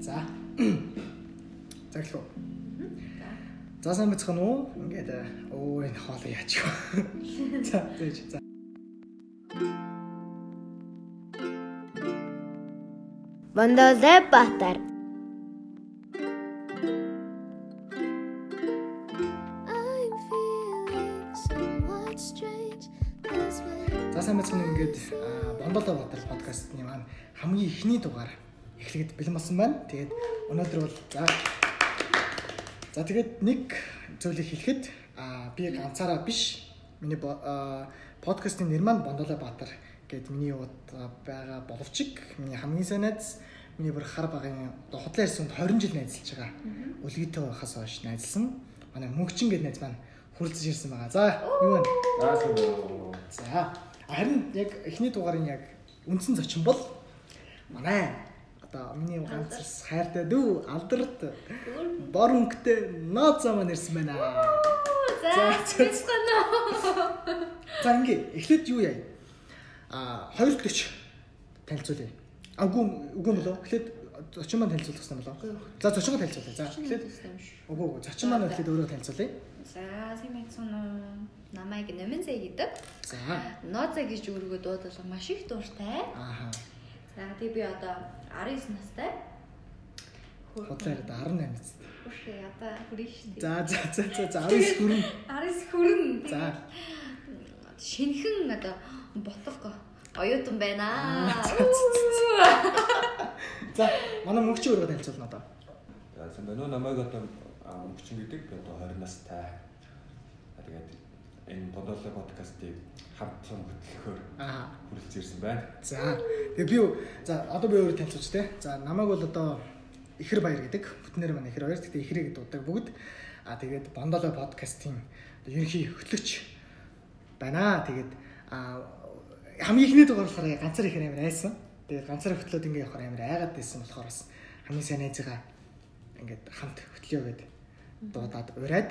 За. За гэлөө. За сайн бацхан уу? Ингээд өө энэ хоолой яач вэ? За зээж за. Бондоле батар. За сайн бацхан ингээд Бондоло Батар подкастны маань хамгийн ихний дугаар эхлэхэд бэлэн болсон байна. Тэгээд өнөөдөр бол за За тэгээд нэг зүйлийг хэлэхэд а би ганцаараа биш миний подкастын нэр маань Бондоло Батар гэд миний уд байгаа боловчиг миний хамгийн сайн найз миний бүр хар багын доходлын ярьсанд 20 жил найзалж байгаа. Үлгийтэй байхаас хойш найзалсан. Манай мөнгчин гэд найз маань хүрэлцэж ирсэн байгаа. За юу вэ? Уу. За харин яг эхний дугаарын яг үндсэн зочин бол манай одоо миний ганц хайртай дүү алдарт бор өнгөтэй нооцоо маань ирсэн байна. За, За ингээ эхлээд юу яа? А хоёр төч танилцуулъя. А үгүй үгүй болоо. Эхлээд зочин маань танилцуулах гэсэн болоо. За зочиноо танилцуулъя. За эхлээд үгүй үгүй зочин маань эхлээд өөрөө танилцуулъя. За симэцэн уу намайг Нэмэнзэ гэдэг. За. Нооза гэж өөрийгөө дуудвал маш их дуртай. Ааха. За тий би одоо 19 настай. Хотлоо яриад 18 биз. Үгүй одоо хүрэн шүү дээ. За за за за за 19 хүрэн. 19 хүрэн. За. шинхэн одоо ботго оюутан байна. За, манай мөнгөч өөрөө танилцуулна одоо. За сайн байна уу намайг одоо а, өнгөчин гэдэг би одоо 20 настай. Тэгээд энэ Бондоло подкастыг хамтсан хөтлөхөөр хүрэлцэн ирсэн байна. За. Тэгээ би за одоо би өөрөө танилцуулж те. За намайг бол одоо Ихэр баяр гэдэг. Бүтнээр маань Ихэр баяр. Тэгтээ Ихрээ гэдэг удаг бүгд. А тэгээд Бондоло подкастын ерөнхий хөтлөгч байна. Тэгээд а хамгийн ихний дугаар болохоор ганцаар их амар айсан. Тэгээд ганцаар хөтлөөд ингээ явахаар амар айгаад байсан болохоор бас хамгийн сайн найзгаа ингээд хамт хөтлөё гэд дуудаад ураад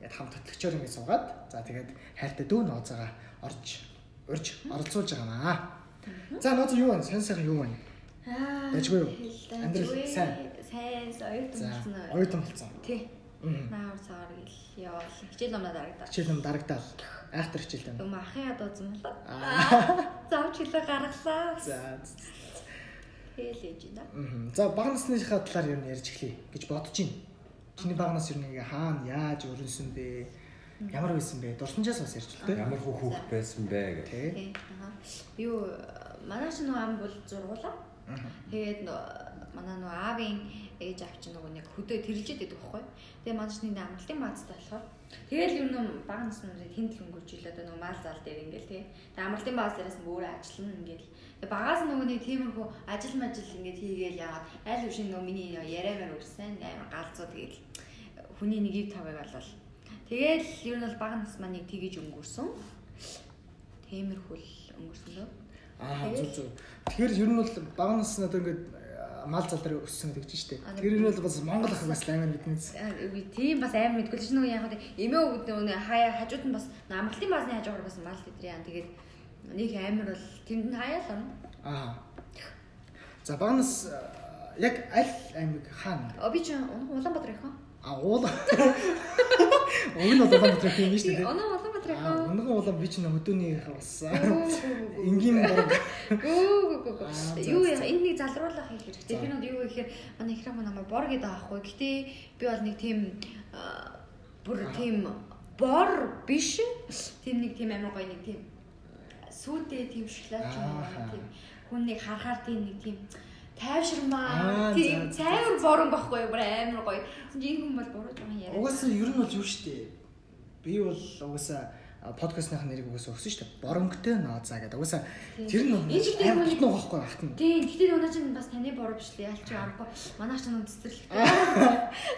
ингээд хамт хөтлөгчөөр ингээд суугаад за тэгээд хайртай дүү нооцоогоо орж урьж оролцуулж байгаа маа. За нооцоо юу вэ? Сайн сайхан юу вэ? Аа. Дажгүй юу? Амьдрал сайн. Сайн оюутан болсон оюутан болсон. Тий. Наар цагаар гэл явал хичээл номноо дарагдаа. Хичээл юм дарагдаал. Айхтар хичээлтэй. Юм ахын ядуу зэмлээ. Аа. Завч хэлээ гаргалаа. За. Хэлээж байна. мгм. За бага насныхаа талаар юу ярьж эхлэе гэж бодож байна. Чиний бага нас юу нэг хаана яаж өрнсөн бэ? Ямар байсан бэ? Дурсамжаас бас ярьж л тээ. Ямар хөө хүүхэд байсан бэ гэх. Тий. Аа. Юу манай нөгөө ам бол зургуулаа. Тэгээд манай нөгөө аавын ээж авч нөгөө нэг хөдөө тэрэлжээд байдаг байхгүй. Тэгээ манай ч нэг амралтын баазтай болохоор тэгэл юу нэм бага наснууд хиндл өнгөрч илээ одоо нөгөө мал зал дээр ингээл тий. Тэгээ амралтын бааз дээрээс нь өөрөө ажиллана ингээл. Тэгээ багаас нөгөө нэг тиймэрхүү ажил мажил ингээд хийгээл яагаад аль үшин нөгөө миний яриамаар өрсөн амар галзуу тэгэл хүний нэг ив тавыг болол. Тэгэл ер нь бол бага нас маань нэг тгийж өнгөрсөн. Тиймэрхүү л өнгөрсөн лөө. Аа зүг зүг. Тэгэхээр ер нь бол бага насны одоо ингээд а, мал зал дээр өссөн гэж байна шүү дээ. Тэр нь бол бас Монгол ах бас амар мэднэ. би тийм бас амар мэдгүй л ч нөгөө яг эмээ өгд нөгөө хаяа хажууд нь бас амралтын баазны хажуугаар бас мал тэдрээ яа тэгээд нэг амар бол тэнд нь хаяалаа Аа. За бага нас а, яг аль аймаг хаана? о би ч Улаанбаатар их хаа А уул. Уг нь бол Улаанбаатар юм шүү дээ. оноо Улаанбаатар их унган улаан би ч нэг хөдөөний бас энгийн борг. гүү гүү гүү юу энэ нэг залруулах хийх хэрэгтэй би нэг юу гэхээр манай манай намайг бор гэдэг аахгүй. Гэтээ би бол нэг тийм бүр тийм бор биш. Тийм нэг тийм амар гоё нэг тийм сүйтэй тийм шоколад ч юм уу тийм хүн нэг харахаар тийм нэг тийм тайвширмаа. Тийм цайвар борон байхгүй юу? Бүр амар гоё. Энэ хүн бол буруу жоохон яриа Угаасаа ер нь бол юу дээ. Би бол угаасаа подкастных нэрийг угаасаа өгсөн шүү дээ. Боромгтой нооцаа гэдэг. Угаасаа тэр нь Энэ амар нэг- тутнаа байхгүй хатна. Тийм, гэхдээ өнөө чинь бас таны бороо биш л яалч аргагүй. Манайх ч нэг цэцэрлэгтэй.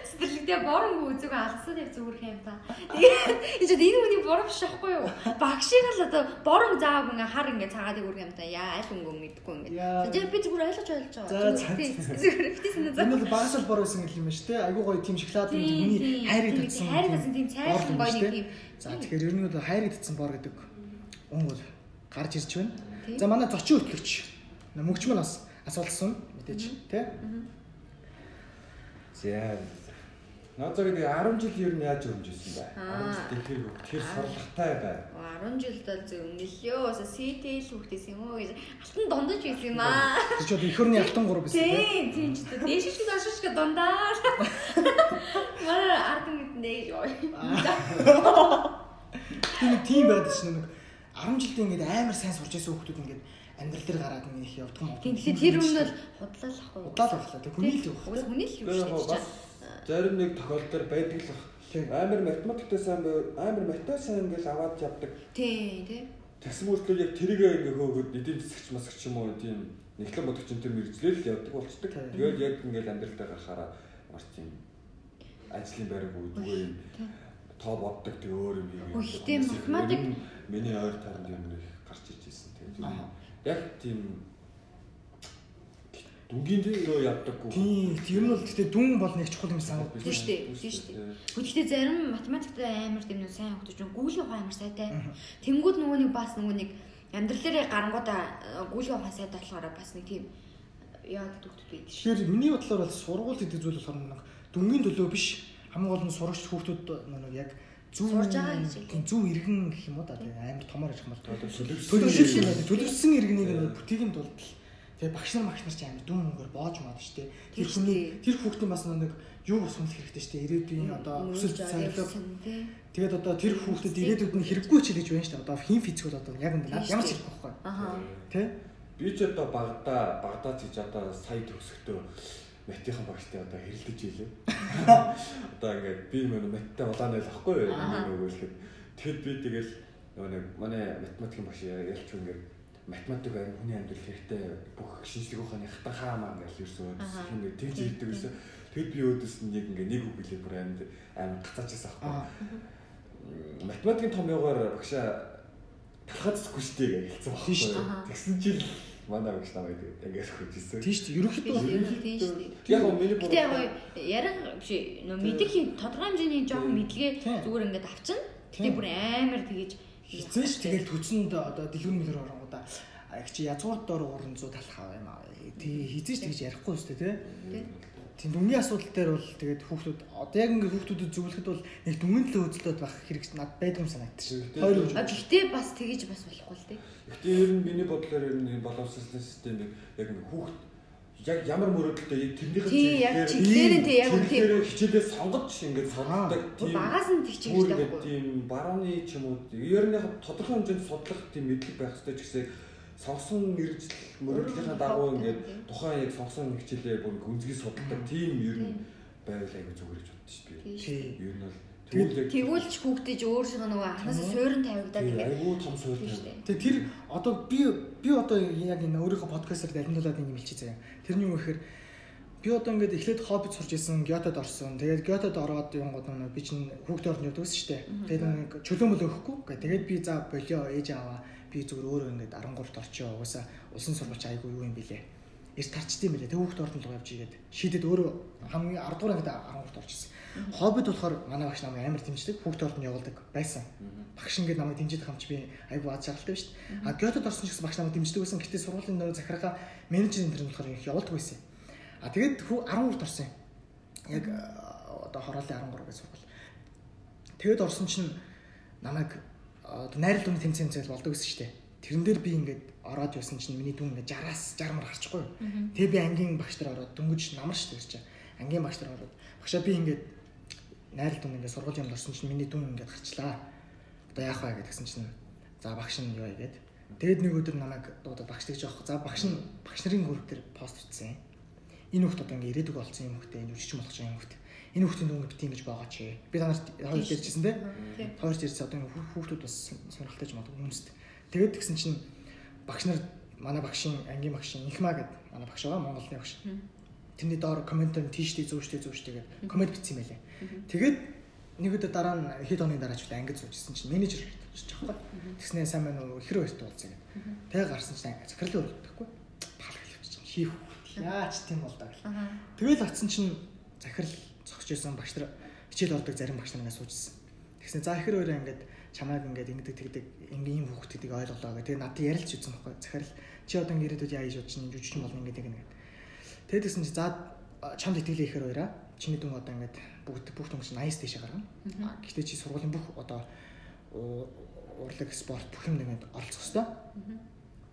Цэцэрлэгтэй бороо үзег алгасаад яг зүгээр хэм та. Тэгээд энэ энэ хүний бороо биш аахгүй юу? Багшиг л одоо бороо зааг ингээ хар ингээ цагаад өгөх юм та. Яа аль өнгө мэдгүй ингээ. Тэгээд би зүгээр ойлгож ойлгож байгаа. Зүгээр битээс энэ Энэ бол багаас л бор байсан гэх юм шүү дээ. Айгуу гоё тийм шоколад юм тийм. хайрыг Тийм, татсан. хайрыг татсан тийм юм гоё нэг дээ. За тэгэхээр ер нь бол хайрыг татсан бор гэдэг өнгө бол гарч ирж байна. За манай зочин хөтлөгч мөнгч маань бас асуулсан мэдээч тий. За. Нозоо гэдэг 10 жил ер нь яаж өрнжсэн бэ? Аа. 10 жил хөх тэр сорлоготой бай. 10 жилд бол зөв нэлээ. Өөсө CTL хүүхдээс юм уу гэж алтан дундаж байсан юм аа. Тэр ч их хөрний алтан гурав байсан тийм. Тийм, ч гэдэг. Дээш шиг ашиж гэ дундаа. Манай ард гоё. Тэр нэг тийм байдаг шнэ нэг 10 жилдээ ингээд амар сайн сурч байсан хүмүүс ингээд амьдрал дээр гараад нэг их юм. Тийм тэгэхээр тэр өмнө бол уу? удаал байлаа. Тэг хүний л. Угаас хүний л яг шүү бас дээ. Зарим нэг тохиолдолд байдаг л амар математиктэй сайн байв амар математик сайн ингээл аваад явдаг. Тийм. Тэгсэн мөртлөө яг тэрийгээ ингээ хөөгд эдийн засагч масагч юм уу тийм нэхлэн бодогч энэ төр мэрэгжлэл явдаг болчдаг. Тэгээд яг ингээл амьдрал дээр гарахаараа маш тийм ажлын байраг үүдгүй юм тоо боддог тэг өөр юм. Өө, ихтэй математик- миний ойр тойронд юм нэг гарч иж ирсэн. Аа. Яг тийм дүнгийн дээр явдаггүй. Тийм. Ер нь бол гэхдээ дүн бол нэг чухал юм санагдав. Тийм шүү дээ, тийм шүү дээ. Гэхдээ зарим математиктэй амар тийм нэг сайн хөгтөж юм гүүлийн ухаан амар сайтай. Тэнгүүд нөгөө нэг бас нөгөө нэг амьдрал дээр гарангуудаа э, гүүлийн ухаан сайтай болохоор бас нэг тийм яад хөгтөд байдаг шүү. Тэгэхээр миний бодлоор бол сургууль гэдэг зүйл болохоор нэг дүнгийн төлөө биш хамгийн гол нь сурагч хүүхдүүд нэг яг зөв Сурж байгаа гэж хэлээ. зөв иргэн гэх юм уу да амар томор ярих юм бол юм байна. төлөвлөсөн иргэнийг бүтээгийн тулд тэгээ багш нар багш нар ч амар дүн мөнгөөр боож маад штэ тэр Тийм хүний тэр хүүхдийн бас нэг юу бас хүнлэх хэрэгтэй штэ ирээдүйн одоо өсөлт тий. тэгээд одоо тэр хүүхдэд ирээдүйд нь хэрэггүй ч гэж байна штэ одоо хин физикүүд одоо яг энэ Тийм ямар ч хэрэггүй байхгүй Аха. тий Би ч одоо багада багада ч гэж одоо сая төгсөхдөө математикийн багштай одоо хэрэлдэж ийлээ. Одоо ингээд би мөн маттай улаан байл ахгүй юу? Аа. Нөгөө хэлэхэд тэгэхэд би тэгэл нөгөө нэг манай математикийн багш ялч ингээд математик байр хүний амьдрал хэрэгтэй бүх шинжлэх ухааны хатан хаамаа гэж ерөөсөө ингээд тэгж ирдэг гэсэн. Тэгэд би өөдөөс нь яг ингээд нэг үг хэлээ бүр амьд амьд гацаачсан аахгүй. аа математикийн том явгаар багшаа талхацгүй штэ гэж хэлсэн Тийм шүү дээ. Тэгсэн жил манай багш намайг ингэж хуржсэн. тийм штэ ерөнхийдөө Тийм шүү дээ. Яг гоо миний Гэтэ яг ярих биш нөө мэдих юм тодорхой хэмжээний жоохон мэдлэгээ зүгээр ингээд авчин. Тийм. бүр амар тэгэж хизээш тэгэл төцөнд одоо дэлгүүр мэлэр оронгуудаа их чи язгуурт уурн зүү талах аа юм аа. Тэгээ хизээш тэгж ярихгүй шүү дээ тий. тий. Тийм дүнгийн асуудал дээр бол тэгээд хүүхдүүд одоо яг ингээд хүүхдүүдэд зөвлөхөд бол нэг дүнгийн төлөө үзэлтөд байх хэрэг над байдаг юм санагдчих. Хоёр. А гэхдээ бас тэгэж бас болохгүй л тий. Гэтэ ер нь миний бодлоор ер нь боловсролын системийг яг нэг хүүхд яг ямар мөрөөдөлтэй яг тэрнийхэн Тий, яг чиглэлээр нь тий, яг тий. чиглэлээр хичээлээ сонгож ингэж судалдаг Бүр багаас нь тэгчих бүр хэрэгтэй ингээд байхгүй. тийм барууны ч юм уу ер нь яг тодорхой хэмжээнд судлах тийм мэдлэг байх хэрэгтэй ч гэсэн сонгосон мэрэгжил мөрөөдлийнхаа дагуу ингээд тухайн яг сонгосон хичээлээ бүр гүнзгий судалдаг тийм ер нь байвал айгүй зүгээр гэж боддоо шүү дээ. Тий. Тий. Ер нь бол Тэгүүлч хүүхдэж өөрсдөө нөгөө анхнаасаа суурин тавигдаад ингээд айгүй том тавь. дээ. Тэгээ тэр одоо би би одоо яг энэ өөрийнхөө подкастаар дамжуулаад ингэ хэлчихье заяа. Тэрний юу гэхээр би одоо ингээд эхлээд хоббит сурч исэн, Гётод орсон. Тэгээд Гётод ороод юм гоо нэг би чинь хүүхд орнд явдаг шүү дээ. Тэгээд нэг чөлөө мөл өгөхгүй. Гэ- Тэгээд би за болио ээж аваа. Би зүгээр өөрөө ингээд 13-т орчоо. Угаасаа улсын сургууль айгүй юу юм бэлээ. Эрт тарчдсан юм бэлээ. Тэг хүүхд орнд л явж игээд шийдэд өөрөө хамгийн 10 дугаар ангид 13-т орчихсон. Хоббит болохоор манай багш намайг амар дэмждэг. Хүүхд орнд явуулдаг байсан. багш ингээд намайг дэмжиж хамч би айгүй аз жаргалтай дээ. А Гётод орсон ч гэсэн багш намайг дэмждэг байсан. Гэтэ сургуулийн нөө захиргаа менежер энэ төр нь болохоор их явуулдаг байсан. А тэгээд хүү 13-т орсон юм. Яг а, одоо хороолын 13 гэж сургууль. Тэгээд орсон чинь намайг одоо найрал дүнгийн тэмцээн зээл болдог гэсэн шүү дээ. Тэрэн дээр би ингээд ороод байсан чинь миний дүн ингээд 60-аас 60 мар харчихгүй. юу. Тэгээ би ангийн багш нар ороод дөнгөж намар шүү дээ чинь. Ангийн багш нар ороод багшаа би ингээд найрал дүн ингээд сургуулийн юмд орсон чинь миний дүн ингээд гарчлаа. Одоо яах вэ гэдгсэн чинь за багш нь юу вэ гэд. Тэгэд нэг өдөр намайг дуудаад багш тэгж явах. За багш нь багш нарын групп дээр пост хийсэн. Энэ хүүхд одоо ингээд ирээдүг болсон юм хүүхдээ энэ үжигч болох юм хүүхд. Энэ хүүхдийн дүнг битгий ингэж байгаа чи. Би та нарт хоёр ярьжсэн те. Хоёр ярьсан одоо хүүхдүүд бас сонирхолтой ч магадгүй хүмүүст. Тэгээд тэгсэн чинь багш нар манай багшийн ангийн багшийн инхма гэдэг манай багш байгаа Монголын багш. Тэрний доор комментээр тийштэй зүүштэй зүүштэй гэдэг коммент бичсэн байлээ. Тэгээд нэг өдөр дараа нь хэд оны дараа ч үлээ ангид суужсэн чинь менежер ирж байгаа байхгүй. Тэгснээ сайн байна уу ихэр баяртай уулзъя гэдэг. Тэгээ гарсан чинь захирлын өрөө гэхгүй. Пал хэлчихсэн. Хийх. Яач тийм бол даа. Тэгэл атсан чинь захирал зогсож байсан багш нар хичээл ордог зарим багш нар ингээд суужсэн. Тэгснэ за ихэр өөрөө ингээд чамайг ингээд ингэдэг тэгдэг ингийн юм хүүхд гэдгийг ойлголоо гэх. Тэгээ надад ярилж үзсэн байхгүй. Захирал чи одоо ингээд ирээдүйд яа гэж бодож чинь жүжигчин болно ингээд ингэ. Тэгээд тэгсэн чи за а, чамд итгэлээ ихээр баяраа. Чиний дүн одоо ингээд бүгд бүх дүн чинь 80 дэше гаргана. А, Гэхдээ чи сургуулийн бүх одоо урлаг спорт бүх юм нэгэнд оролцох хэрэгтэй.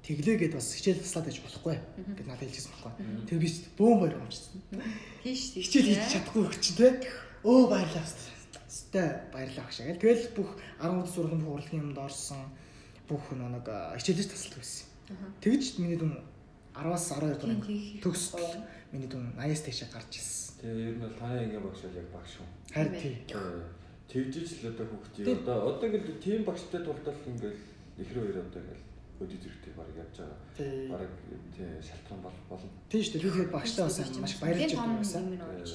Тэглээгээд бас хичээл таслаад байж болохгүй гэд надад хэлжсэн байхгүй. Тэг би бөөм баяр өмчсөн. Тийш тийш. Хичээл хийж чадахгүй их чинь те. Өө баярлалаа. Өстэй баярлалаа гэж. Тэгэл бүх 10 сургуулийн бүх урлагийн юмд орсон бүх нэг хичээлж тасалдаг байсан. Тэгж миний дүн 10-аас 12 Тийм, дугаар тийм. төгсөл миний дүн 80-аас дээшээ гарч ирсэн. Тэгээ ер нь бол таны ингээ багш бол яг багш шүү. Харин тий. Тэгжиж л одоо хүүхдээ Тийм. одоо одоо ингээд тим багштай тулдал ингээл ихрээ хоёр одоо ингээл өдөө зэрэгтэй баг явж байгаа. Тий. Бараг тий шалтгаан бол болно. Тийм шүү дээ. Би тэгээд багштай бас маш баярлж байгаа юм ирж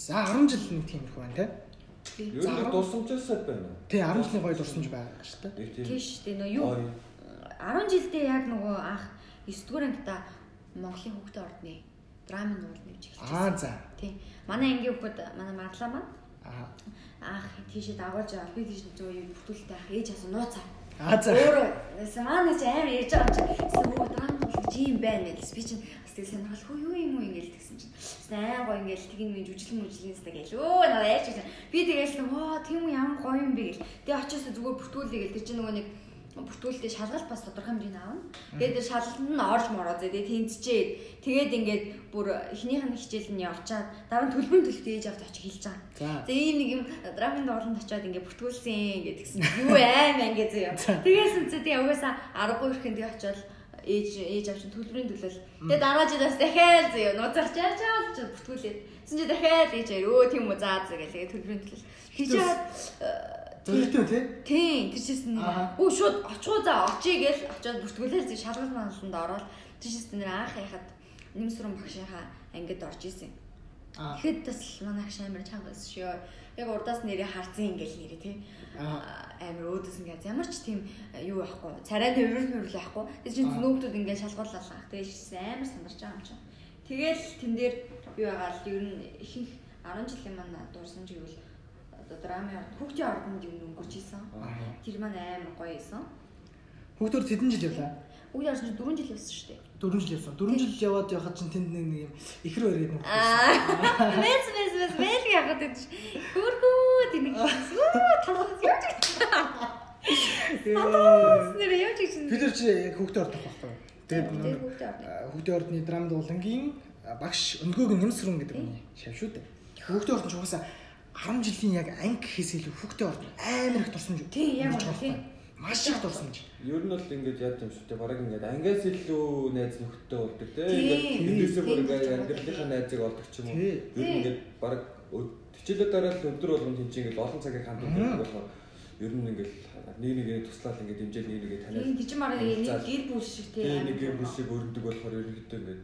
За 10 жил нэг тиймэрхүү байна те. Ер нь дурсамжаасаа байна. Тий 10 жилийн гоё дурсамж байгаа шүү дээ. Тийм. тийш дээ нөө юу Ой, 10 жилдээ яг нөгөө анх 9 дугаар ангида Монголын хүүхдэд ордны драмын нуул нэмж эхэлчихсэн. Аа за. Тийм. Манай ангийн хүүхэд манай Марлаа маань Аа. анх тийшээ дагуулж аваад би тийш зөө юу бүтүүлтэй ах ээж асуу нууцаа. Аа за. Эсвэл манай чи амар ярьж байгаа юм чи. Драм бол гэж юм байна гэж би чинь бас тэг сонирхол хөө юу юм уу ингээл тэгсэн чинь. Аа гоё ингээл тгин минь жүжиглэн мүжлэн сте гэл. Өө надаа ярьж байгаа. Би тэгээл оо тийм үү ямар гоё юм бэ? гэл. Тэг очиос зүгээр бүтүүлээ гэл. Тэр чинь нөгөө нэг бүтүүлдээ шалгалт бас тодорхой хэмжээний аавна. Тэгээд шалгалтанд нь орж мороо зэ тэгээд тэнцчээд тэгээд ингээд бүр эхнийх нь хичээл нь явчаад дараа нь төлбөрийн төлөлт ээж авч очиж хэлж байгаа. За. Ийм нэг юм драмын дууланд очиод ингээд бүртгүүлсэн гэдгсэн чинь юу аим ангий зөө. Тэгээс үнцээ тэгээ угаасаа 13 ихэнд тэгээ очиод ээж ээж авч төлбөрийн төлөл. Тэгээ дараа жидаас дахиад зөө нууцарч яачаал ч бүртгүүлээд. Тэсэн чи дахиад ээж өө тийм үү заа зөө гэл тэгээ төлбөрийн төлөл. Хийжээд Зөвхөн тий. Тийм тэр нэр. Өө шууд очоо за очие гээл очиод бүртгүүлээр зэ шалгалт маналанд ороод тэр чийсэн нэр анх яхад нэмсрэн багшийнхаа ангид орж исэн. Тэгэхэд бас манай ах амар чанга байсан шүү. Яг урдаас нэрээ харцсан ингээл нэрээ тий. Амар өөдөөс ингээд ямар ч тийм юу байхгүй. Царай нэмэр нэмэр байхгүй. Тэр чинь нөхдүүд ингээд шалгууллаа. Тэгэл амар сандарч байгаа юм чинь. Тэгэл тэн дээр юу байгаа л ер нь ихэнх 10 жилийн манай дуурсан ч гэвэл одоо драмын орд хүүхдийн ордонд юм өнгөрч исэн. Тэр маань амар гоё исэн. Хүүхдүүд хэдэн жил явлаа? Хүүхдийн ордонд 4 жил явсан шүү дээ. 4 жил явсан. 4 жил яваад явахад чинь тэнд нэг нэг юм ихэр нэг. Аа. Мэс мэс мэс мэл яхад гэж. Хөрхөө тэнэг. Талаас явж Тэгээд нэр явж чинь. бид нар чи яг хүүхдээ ордох байхгүй. Тэгээд хүүхдээ ордны драм дуулангийн а, багш өндгөөг нь нэмсрэн гэдэг нь шав шүү дээ. Хүүхдээ ордон ч угаасаа 10 жилийн яг анги гэхээс илүү хүүхдээ ордон амар их дурсамж. Тийм, яг байгаа тийм. Маш их дурсамж. Ер нь бол ингээд яд юм шүү дээ. Бараг ингээд ангиас илүү найз нөхдөд болдог. Тийм. Ингээд тэндээсээ бүр ингээд амьдралынхаа найзыг олдог ч юм уу. Ер нь ингээд бараг хичээлээ дараа л өдөр болгон тийм чинь ингээд олон цагийг хамт байдаг болохоор ер нь ингээд нэг нэгээ туслаад ингээд дэмжээл нэг нэгээ таниад. Тийм тийч мараа нэг гэр бүл шиг тийм. Тийм нэг гэр бүл шиг өрнөдөг болохоор ерөнхийдөө ингээд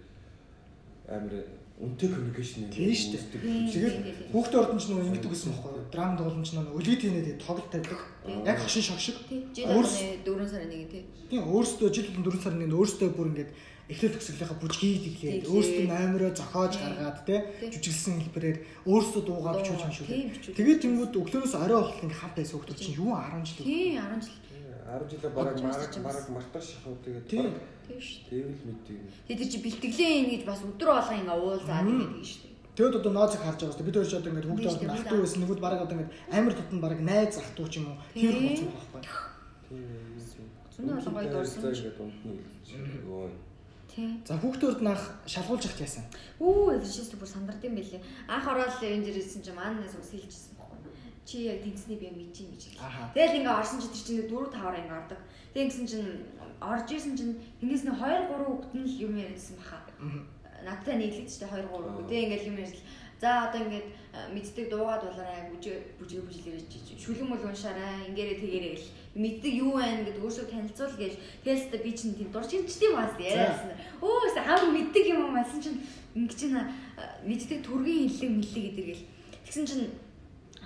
амар үнэтэй коммуникашн Тийм шүү дээ. Тэгээд тийм, тийм. хүүхдээ ордон ч нөгөө ингэдэг гэсэн байхгүй. Драм дуулан ч нөгөө өлгий тийнэ тоглолт тавьдаг. Яг хошин шог шиг. Жил Өөрс- оны 4 сарын нэг тийм. Тийм өөрөөсөө жил болон 4 сарын нэг өөрөөсөө бүр ингээд эхлэл төгсгөлийнхаа бүжгийг диглээд өөрөөсөө номероо зохиож гаргаад те жүжиглсэн хэлбэрээр өөрөөсөө дуугаа Дуу, бичүүлж юм шүү. Тэгээд тэнгууд өглөөрөөс орой болтол ингээд хамт байсан хүмүүс чинь юу 10 жил. Тийм 10 жил. 10 жилээ бараг бараг мартаж шахуу тэгээд тийм шүү. Тэвэл мэдээ. Тэгээд чи бэлтгэлээ ин гэж бас өдрөө болгоо ингээ уулзаа тэгээд тийм шүү. Тэгэд одоо ноозыг харж байгаа шүү. Бид хоёр ч одоо ингээд хүүхдээ олно ахтуу байсан нөгөөд бараг одоо ингээд амар тутан бараг найз ахтуу ч юм уу тийм болсон байхгүй. Тийм. Зүүн болгоо дурсан. Тэгээд унтны хэлсэн. За хүүхдүүд наах шалгуулж ахчихсан. Үу, эвчээс бүр сандард юм бэлээ. Анх ороод энэ дэрсэн чинь маань нас ус хэлжсэн. Чи яг тэнцний би мэдэж юм гэж. Тэгэл ингээ орсон чи тэр чинь 4 5 ингээ ордог. Тэг ингэсэн чинь орж исэн чинь тэндээс нь 2 3 хүүхэд нь юм ярьсан баха. Надтай нийлээд ч 2 3 хүүхэд тэг ингээл юм ярьсан. За одоо ингээд мэддэг дуугаад болоорой бүжиг бүжиг бүжиглэр шүлэн мөл уншаарай ингээрэ тэгэрэй гэл мэддэг юу байна гэдэг өөрсдөө танилцуул гэж тэгээс та би чинь тийм дурчинчдээ бас яриасан. Өө хам мэддэг юм уу масан чинь ингэ чинь э, мэддэг төргийн хиллэг мэллэг гэдэг гэл тэгсэн чинь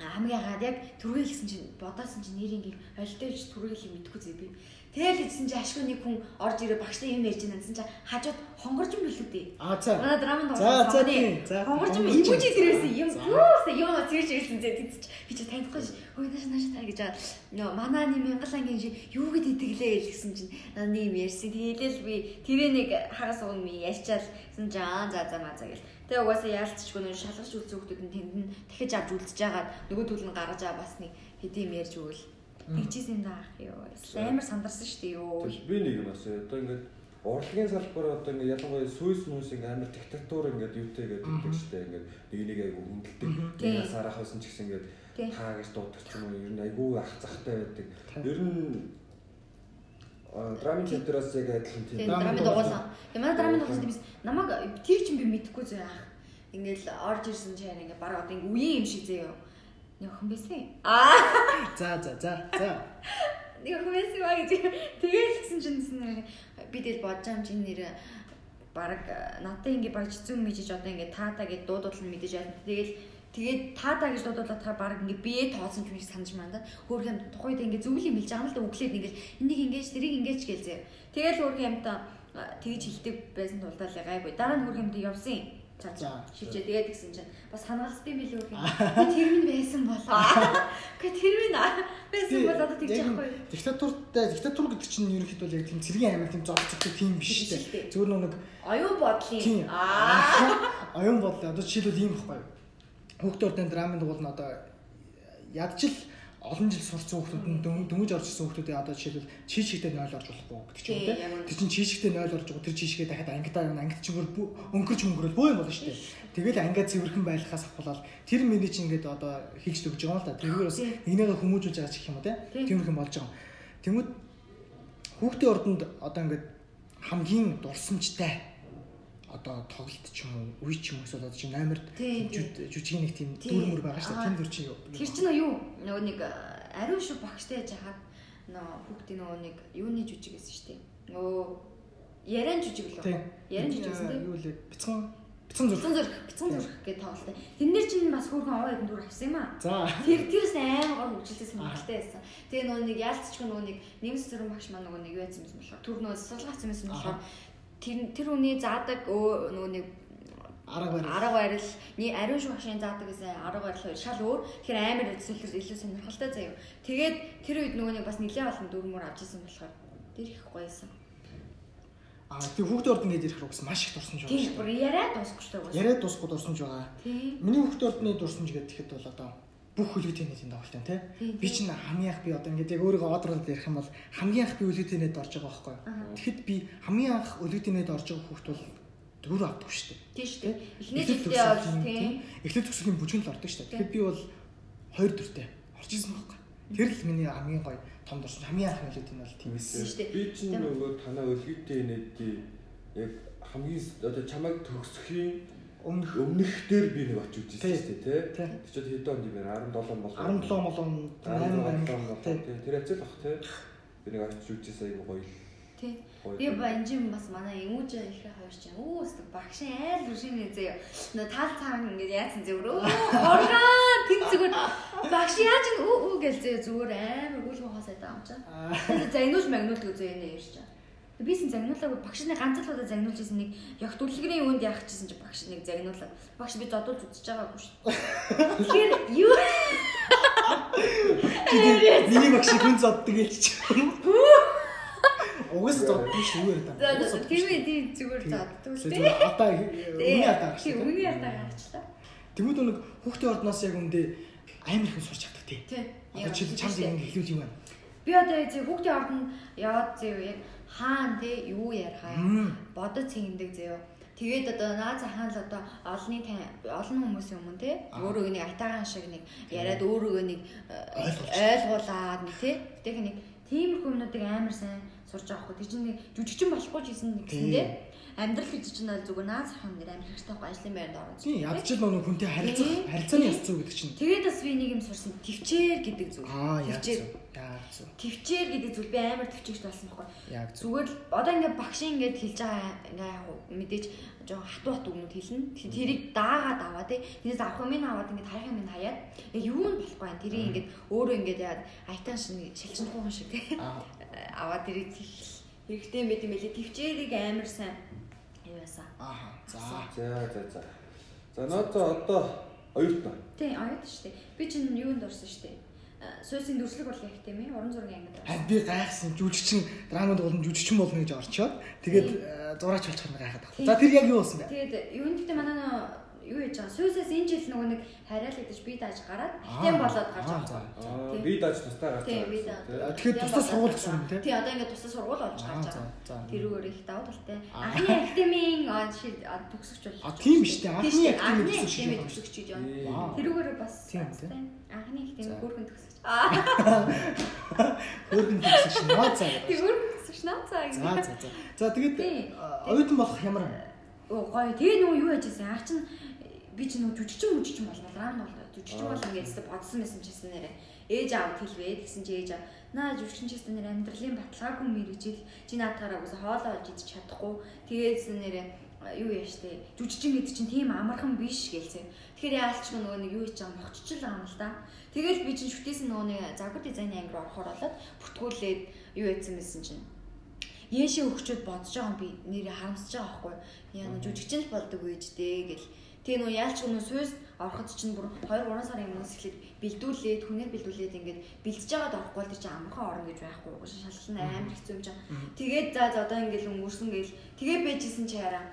хамгийн хаад яг түргээ хэлсэн чинь бодоосон чинь нэр ингийн олтой ч түргээ хэлийг мэдгүй зэ би. Тэгэл ийдсэн чи ашгүй нэг хүн орж ирээ багштай юм ярьж байна гэсэн чи хажууд хонгорж юм билүү дээ. А за. Манай драманд За, за. За, Хонгорж юм ивүүж дээрээс юм юусаа юм зэрж ирсэн зэ тийч би чи танихгүй ш. Хөөе нааш нааш та гэж байгаа. Нөө манай нэг мянгалангийн юу гэд итгэлээ гэсэн чинь нэг юм ярьсан. Тэгэлэл би тэрээ нэг хагас уг ми ярьчаал гэсэн чи аа за за маа за гэл. Тэгээ угаасаа яалтчгүй нэг шалгаж үзсэн хүмүүс нь тэнд нь дахиж авч үлдчихэж байгаад нөгөө түл нь гаргаж аваа бас нэг хэдий юм ярьж өгөл. Тэгчихсэн даах ёо. Амар сандарсан шүү дээ ёо. Би нэг юм асуу. Одоо ингээд урлагийн салбар одоо ингээд ялангуяа сүйс мүс ингээд амар диктатур ингээд юутэй гэдэг гэдэг штэ ингээд нэг нэг айгу хүндэлдэг. Тийм. Нэг насаарах байсан ч гэсэн ингээд Тийм. хаа гэж дууддаг ч юм уу. Ер нь айгу ах захтай байдаг. Ер нь драмын театраас яг адилхан тийм. Драмын дугуулсан. Тэгээ манай драмын дугуулсан тийм намайг тэр чинь би мэдэхгүй зөө яах. Ингээл орж ирсэн чинь ингээ бараг одоо ингээ үеийн юм шиг зөө. Нэг охин байсан. Аа За за за за. нэг охин байсан ба гэж. Тэгээд гисэн чинь нэг би тэгэл бодож байгаа юм чинь нэр бараг надад ингээ багж зүүн мэжиж одоо ингээ таата гэж дуудуул нь мэдэж байна. Тэгэл Тэгээд таада гэж дуудуулахаар баг ингээ бие тоосон ч юм шиг санаж мандаа. Хөөх юм тухайд ингээ зөвлөлийн билж байгаа юм л да өглөөд ингээ энийг ингэж тэрийг ингэж гэлзээ. Тэгэл хөөх юмтай тэгж хилдэг байсан тулдаалаа гайгүй. Дараа нь хөөх юмтай явсан. За. За шилжээ тэгээд гисэн чинь бас ханалцсан билээ хөөх юм. Тэр минь байсан болоо. Гэхдээ тэр минь байсан бол одоо тэгж яахгүй. Диктатуртай диктатур гэдэг чинь ерөнхийдөө яг тийм цэргийн аймаг тийм зогцогдсон тийм биш дээ. Зүгээр нэг Оюун бодлын аа оюун бодлоо одоо жишээлбэл ийм байхгүй. Хүүхдийн урдын драмын дугуул нь одоо ядчил олон жил сурцсан хүүхдүүд нь дөнгөж орж ирсэн хүүхдүүдээ одоо жишээлбэл чийшигтэй 0 орж болохгүй гэдэг ч юм те. Тэр чинь чийшигтэй 0 орж байгаа тэр чийшгээ дахиад ангидаа юм ангид чигээр өнгөрч өнгөрөл бөө юм болно шүү дээ. Тэгэл ангиа цэвэрхэн байлгахаас ахвалал тэр миний чинь ингээд одоо хийж өгч байгаа юм л да. Тэргээр бас нэгнийгээ хүмүүжүүлж байгаа ч гэх юм уу те. Тийм. Тиймэрхэн болж байгаа. Тэнгүүд хүүхдийн урданд одоо ингээд хамгийн дурсамжтай одоо тоглолт ч юм уу, үе ч юм уу эсвэл одоо чинь номерд Тийм, жүжигийн нэг тийм дүрмөр байгаа шүү дээ. Дүр чинь юу? Тэр чинь юу нөгөө нэг ариун шүү багштай яж хаад нөгөө хүүхдийн нөгөө нэг юуны жүжиг гэсэн шүү дээ. Нөгөө яран жүжиг л байна. Яран жүжиг гэсэн тийм. Юу лээ? Бяцхан бяцхан зүрх. Бяцхан зүрх, бяцхан зүрх гэдэг тоглолт. Тэрнэр чинь бас хүүхэн овоо хэдэн дүр авсан юм аа. За. Тэр тэрс амар гол хөгжилтэй сонирхолтой байсан. Тэгээ нөгөө нэг яалтчгүй нөгөө нэг нэмс зүрх багш маань нөгөө нэг юу байсан юм болохоор түр нөгөө суулгацсан юм болохоор тэр тэр үний заадаг өө нөгөө нэг Арга барил. арга барил ариун шүү багшийн заадаг гэсэн арга барил шал өөр тэгэхээр амар үзүүлэлт илүү сонирхолтой заяа. Тэгээд тэр үед нөгөө нэг бас нэлээд олон дүрмөр авч ирсэн болохоор тэр их гоёсэн. Аа тийм хүүхдийн урд ингээд ирэх рүү маш их дурсамж байгаа. Тийм бүр дээ. яриа дуусахгүй шүү дээ. Яриад дуусахгүй дурсамж байгаа. Миний хүүхдийн урдны дурсамж гэдэг ихэд бол одоо бүх хөлөгийн нийтийн тоглолт байна тий. Тийм, Би чинь хамгийн анх би одоо ингээд яг өөрийгөө одруулаад ярих юм бол хамгийн анх би нийт орж байгаа байхгүй. Аха. Тэгэхэд би хамгийн анх хөлөгийн нийт орж байгаа хүүхд бол дөрөв авдаг шүү дээ. Тийм шүү дээ. Эхний жилдээ бол тийм. Эхлээд төгсөлийн бүжгэн л ордог шүү дээ. Тэгэхээр би бол хоёр дүртэй орж ирсэн байхгүй. Тэр л миний хамгийн гоё том дурсамж. Хамгийн анх хөлөгийн нь бол тийм эсэ. шүү дээ. Би чинь нөгөө танаа өлгийтэй нэтий яг хамгийн одоо чамайг төгсөхийн Өмнөх өмнөх дээр би нэг очиж үзсэн Тий. шүү дээ тий. тий. Тэр чинь хэдэн онд юм бэ? 17 бол 17 молон 8 8 тий. тий. Тэр хэзээ л бах тий. Би нэг очиж үзсэн айгу гоё. Тийм. гоё. Би банжин бас манай эмүүж их хоёр чинь өө өстө багшин айл рушин зөө. Нөө тал цаан ингээд яатсан зөөр өө хоргаа тэн зүгээр багш яаж өө өө гэл зөө зүгээр амар гүйлгэн хоосоо даам чаа. Аа. Тэгээд загнуул магнуул гэж зөө энэ ярьж чаа. Би син загнуулаагүй багшны ганц л удаа загнуулж исэн нэг яг дүрлэгний үүнд яах гэсэн чи багш нэг загнуулаа. Багш би зодуулж үзэж байгаагүй шүү. Тэгэхээр юу Миний багш хүн зоддаг ялч. Угаас зоддог шүү юу яриад За байгаа. тийм ээ тийм зүгээр зоддог л дээ. одоо үний ядаа Тийм үний ядаа гарчлаа. Тэнгүүд нэг хүүхдийн ордноос яг үндэ амар их сурч чаддаг тий. Тийм. Одоо чи чамд ингэ хэлүүл юм байна. Би одоо яг хүүхдийн ордонд яваад зөө яг хаан те юу ярихаа бодож цэгэндэг зөө. Тэгээд одоо нааз хаан л одоо олонний олон хүмүүсийн өмнө те өөрөө нэг айтагаан шиг нэг яриад өөрөө нэг э, ойлгуулад нэг те тэгээд нэг тиймэрхүү юмнуудыг амар сайн сурж байгаа хгүй. Тэр чинь нэг жүжигчин болохгүй ч гэсэн нэг Тийм. гэсэндээ амьдрал гэж чинь зүгээр нааз хаан нэр амар хэрэгтэй байхгүй ажлын байранд ороод. Тийм ядч л нөгөө хүнтэй харилцах харилцааны ёс зүй гэдэг чинь. Тэгээд бас би нэг юм сурсан. Төвчээр гэдэг зүйл. Аа Төвчээр. зөв. Яг зөв. Төвчээр гэдэг зүйл би амар төвчээрч болсон байхгүй. Яг зөв. Зүгээр л одоо ингээ багшийн ингээд хэлж байгаа ингээ мэдээж жоохон хатуу хатуу өмнөд хэлнэ. Тэгэхээр тэрийг даагаад аваа тий. Тэрээс авах юм аваад ингээ тарих юм хаяад яг юу нь болохгүй байна. Тэрийг ингээд өөрөө ингээд яад айтан шин шилжин хуун шиг тий. Аа аваад ирээд хэрэгтэй мэт юм билээ. Төвчээрийг амар сайн яасан. Ааха. За. За за за. За нөөцөө одоо оюут нь. Тий, оюут шүү дээ. Би чинь юунд орсон шүү дээ. Суусын дүрслэг бол яг тийм ээ. Уран зургийн ангид орсон. Харин би гайхсан жүжигчин драманд болон жүжигчин болно гэж орчоод тэгээд э, зураач болчих нь гайхаад байна. За тэр яг юу болсон бэ? Тэгээд юунд гэдэг манай нөө юу яж байгаа. Сүүсээс энэ жил нөгөө нэг хараал гэдэг би дааж гараад Аа. хитэн болоод гарч Аа, байгаа. Аа Тий. би даж тустай гарч Тийм, байгаа. Тэгэхээр тусдаа сургууль гэсэн юм тий? Тий, одоо ингээд тусдаа сургууль болж гарч байгаа. за. Тэрүүгээр их давуу талтай. Анхны академийн аа, төгсөгч болж. А, тийм биш Тийм шүү дээ. академийн Анхны төгсөгч академийн төгсөгч гэж байна. Вау. Тэрүүгээр бас Тийм. Анхны академийн хөөрхөн төгсөгч. Аа, Хөөргөн төгсөж шин ноо цаа. тийм хөөрхөн төгсөгч За ингэ. за за. За тэгээд Тий. оюутан болох ямар Оо гоё. Тэгээ нөгөө юу яжсэн. Аа чин би чи нөгөө жүжигчин мүжигчин болмол рам бол жүжигчин Аа. болно гэдэгт бодсон байсан ч гэсэн нэрэ. Ээж аав хэлвээ тэгсэн чи ээж аав наа жүжигчин ч гэсэн нэр амьдралын баталгаагүй мэрэгжил чи наатаараа үгүй хоолоо олж идэж чадахгүй тэгээдсэн нэрэ юу яа штэ жүжигчин гэдэг чинь тийм амархан биш гэлцээ. Тэгэхээр яалч нөгөө нэг юу хийж байгаа мохччил юм л да. Тэгэл би чинь шүтээсэн нөгөө нэг загвар дизайны анги руу орохоор болоод бүртгүүлээд юу яйцсан байсан чинь Яшээ өгчөд бодож байгаа юм би нэрээ харамсаж байгаа байхгүй. Яа нэ жүжигчин л болдог үйж дээ гэл. Тэгээ нөө яалч нөө сүйс ороход чинь бүр 2 3 сарын өмнөөс эхлээд бэлдүүлээд хүнээр бэлдүүлээд ингээд бэлдэж байгаад орохгүй л чинь амархан орно гэж байхгүй. Угш шалгалт нь амар хэцүү юм чинь. Тэгээд за за одоо ингээд өнгөрсөн гээл тэгээ бэжсэн чи хараа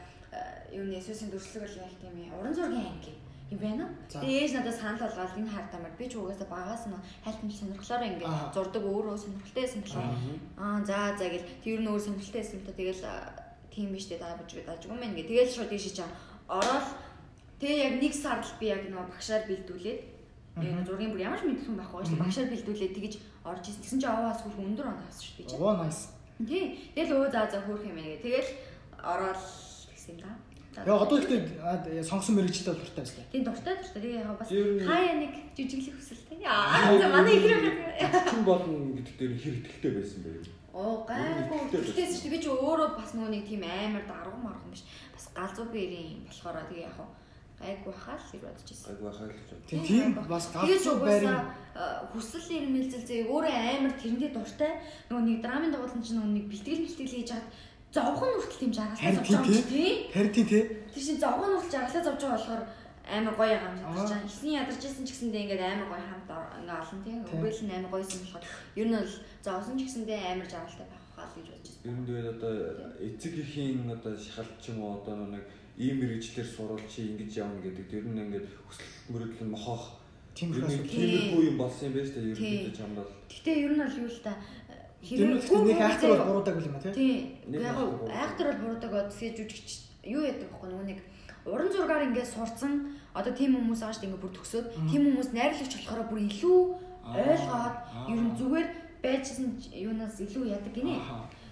юуны сүйсийн дүрслэг бол яг тийм ээ. Уран зургийн анги юм байна. За. Тэгээ ээж надад санал болгоод энэ хард амар би ч угаасаа багаас нь хайлтмал сонирхлоор Аа. ингээд зурдаг өөрөө сонирхолтой байсан болохоор Аа за за гэл тэр нь өөр сонирхолтой байсан та тэгэл аа, тийм биш дээ дааж би дааж юм байна гэ. Тэгэл шууд ийшээ чам ороод тэгээ яг нэг сар л би яг нөгөө багшаар бэлдүүлээд яг зургийн бүр ямар ч мэдэх юм байхгүй шүү. Багшаар бэлдүүлээд тэгэж орж ирсэн. Тэгсэн чинь аваас хөрх өндөр он авсан шүү дээ. чи. Оо nice. Тий. Тэгэл өө за за хөрх юм байна гэ. Тэгэл ороод тэгсэн юм да. Яа одоо ихтэй сонгосон мэрэгчлээ бол дуртай байсан. Тийм дуртай дуртай. Тэгээ яг бас хаяа нэг жижиглэх хүсэлтэй. Аа за манай их хэрэг. Чин болно гэдэг дээр хэр ихтэй байсан бэ? Оо гайгүй. Тэгтээс чи би чи өөрөө бас нөгөө нэг тийм амар даргу марган биш. Бас галзуу бэрийн болохоор тэгээ яг хаа гайгүй хаа л гэж бодож ирсэн. Айгу хайлж байна. Тийм тийм бас галзуу байрын хүсэл ирмэлзэл зээ өөрөө амар тэрэндээ дуртай. Нөгөө нэг драмын дагуулсан чинь нөгөө нэг бэлтгэл бэлтгэл хийж хаад зовхон хүртэл тийм жаргалтай зовж байгаа юм тий, тий. харин тийм тий. Тэр чинь зовхон хүртэл жаргалтай зовж байгаа болохоор амар гоё юм Аа. санагдаж байна. Эхний ядарч исэн ч гэсэндээ ингээд амар гоё хамт ингээ олон тийм. Тий. Өгөөл нь амар гоёсэн болохоор ер нь бол зовсон ч гэсэндээ амар жаргалтай байх хаа л гэж бодож байна. Ер нь тэгээд одоо эцэг эхийн одоо шахалт ч юм уу одоо нэг ийм мэрэгчлэр сурвал чи ингэж явна гэдэг. Ер нь ингээд хүсэл мөрөдөл нь мохоох тиймэрхүү юм болсон юм байна шүү дээ. Ер нь чамд бол Гэтэ ер нь бол юу л та Тэр нь хүн нэг актер бол буруудаг юм а тий. Яг актер бол буруудаг. тэгээ жүжигч юу яадаг вэ нөгөө нэг уран зургаар ингээд сурцсан. Одоо тийм хүмүүс ааш ингээд бүр төгсөөд тийм хүмүүс найрлагч болохоор бүр илүү ойлгоод Аа. ер нь зүгээр байжсэн юунаас илүү яадаг гинэ.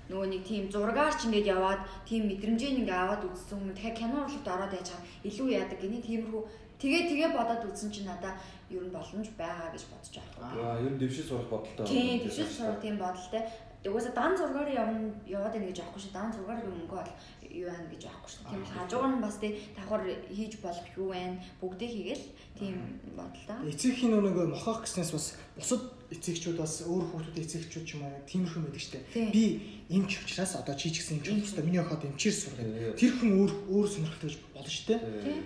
Нөгөө нэг тийм зургаар ч ингээд яваад тийм мэдрэмжийг ингээд аваад үзсэн хүмүүс дахиад кино урлалт ороод яж чам илүү яадаг гинэ. Тиймэрхүү тэгээ тэгээ бодоод үзсэн чинь надаа ер нь боломж байгаа гэж бодож байгаа. яа ер нь дэвшил сурах бодолтой. Тийм, дэвшил сурах тийм бодолтой. Угаасаа дан зургаар явна яваад байна гэж аахгүй шүү. Дан зургаар мөнгө бол юу байна гэж аахгүй шүү. Тийм хажуугаар нь бас тий давхар хийж болох юу байна. Бүгдийг хийгээл тийм бодолтой. Эцэгхийн нөгөө мохоох гэснээс бас бусад эцэгчүүд бас өөр хүүхдүүд эцэгчүүд ч юм уу тиймэрхүү байдаг штэ. Тийм. Би эмч учраас одоо чи ч гэсэн эмч болох хэрэгтэй. Миний охид эмчээр сургав. Тэр хүн өөр өөр сонирхолтой гэж болно штэ. Тийм.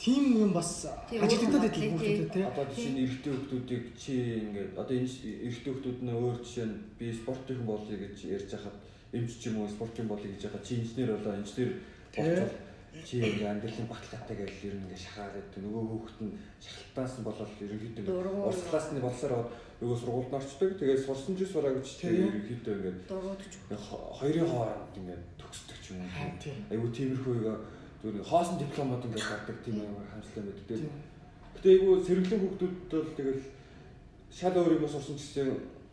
Тийм юм бас Тийм, ажиглагдаад байдаг хүн хүүхдүүдэд тий. Одоо жишээ нь эрэгтэй хүмүүсийг чи ингээд одоо энэ эрэгтэй хүмүүс нь өөр жишээ нь би спортын хүн болъё гэж ярьж хахад эмч ч юм уу спортын болъё гэж хахад чи инженер болоо инженер болчихвол чи ингээд амьдралын баталгаатай гэж ер нь ингээд шахаад байдаг. Нөгөө хүүхэд нь шахалтаас нь болоод ерөнхийдөө Дургуй. урс класс нь болсоор аваад нөгөө сургуульд орчдөг. Тэгээд сурсан ч сураа гэж Тийм. ерөнхийдөө ингээд хоёрын хооронд ингээд төгсдөг юм тийм. Айгу тиймэрхүү зүгээр хоосон дипломод ингээд гардаг тийм амар хамслаа байдаг. Тэгээд Тийм. Гэтэ айгу сэргэлэн хүүхдүүд бол тэгэл шал өөр юм сурсан ч гэсэн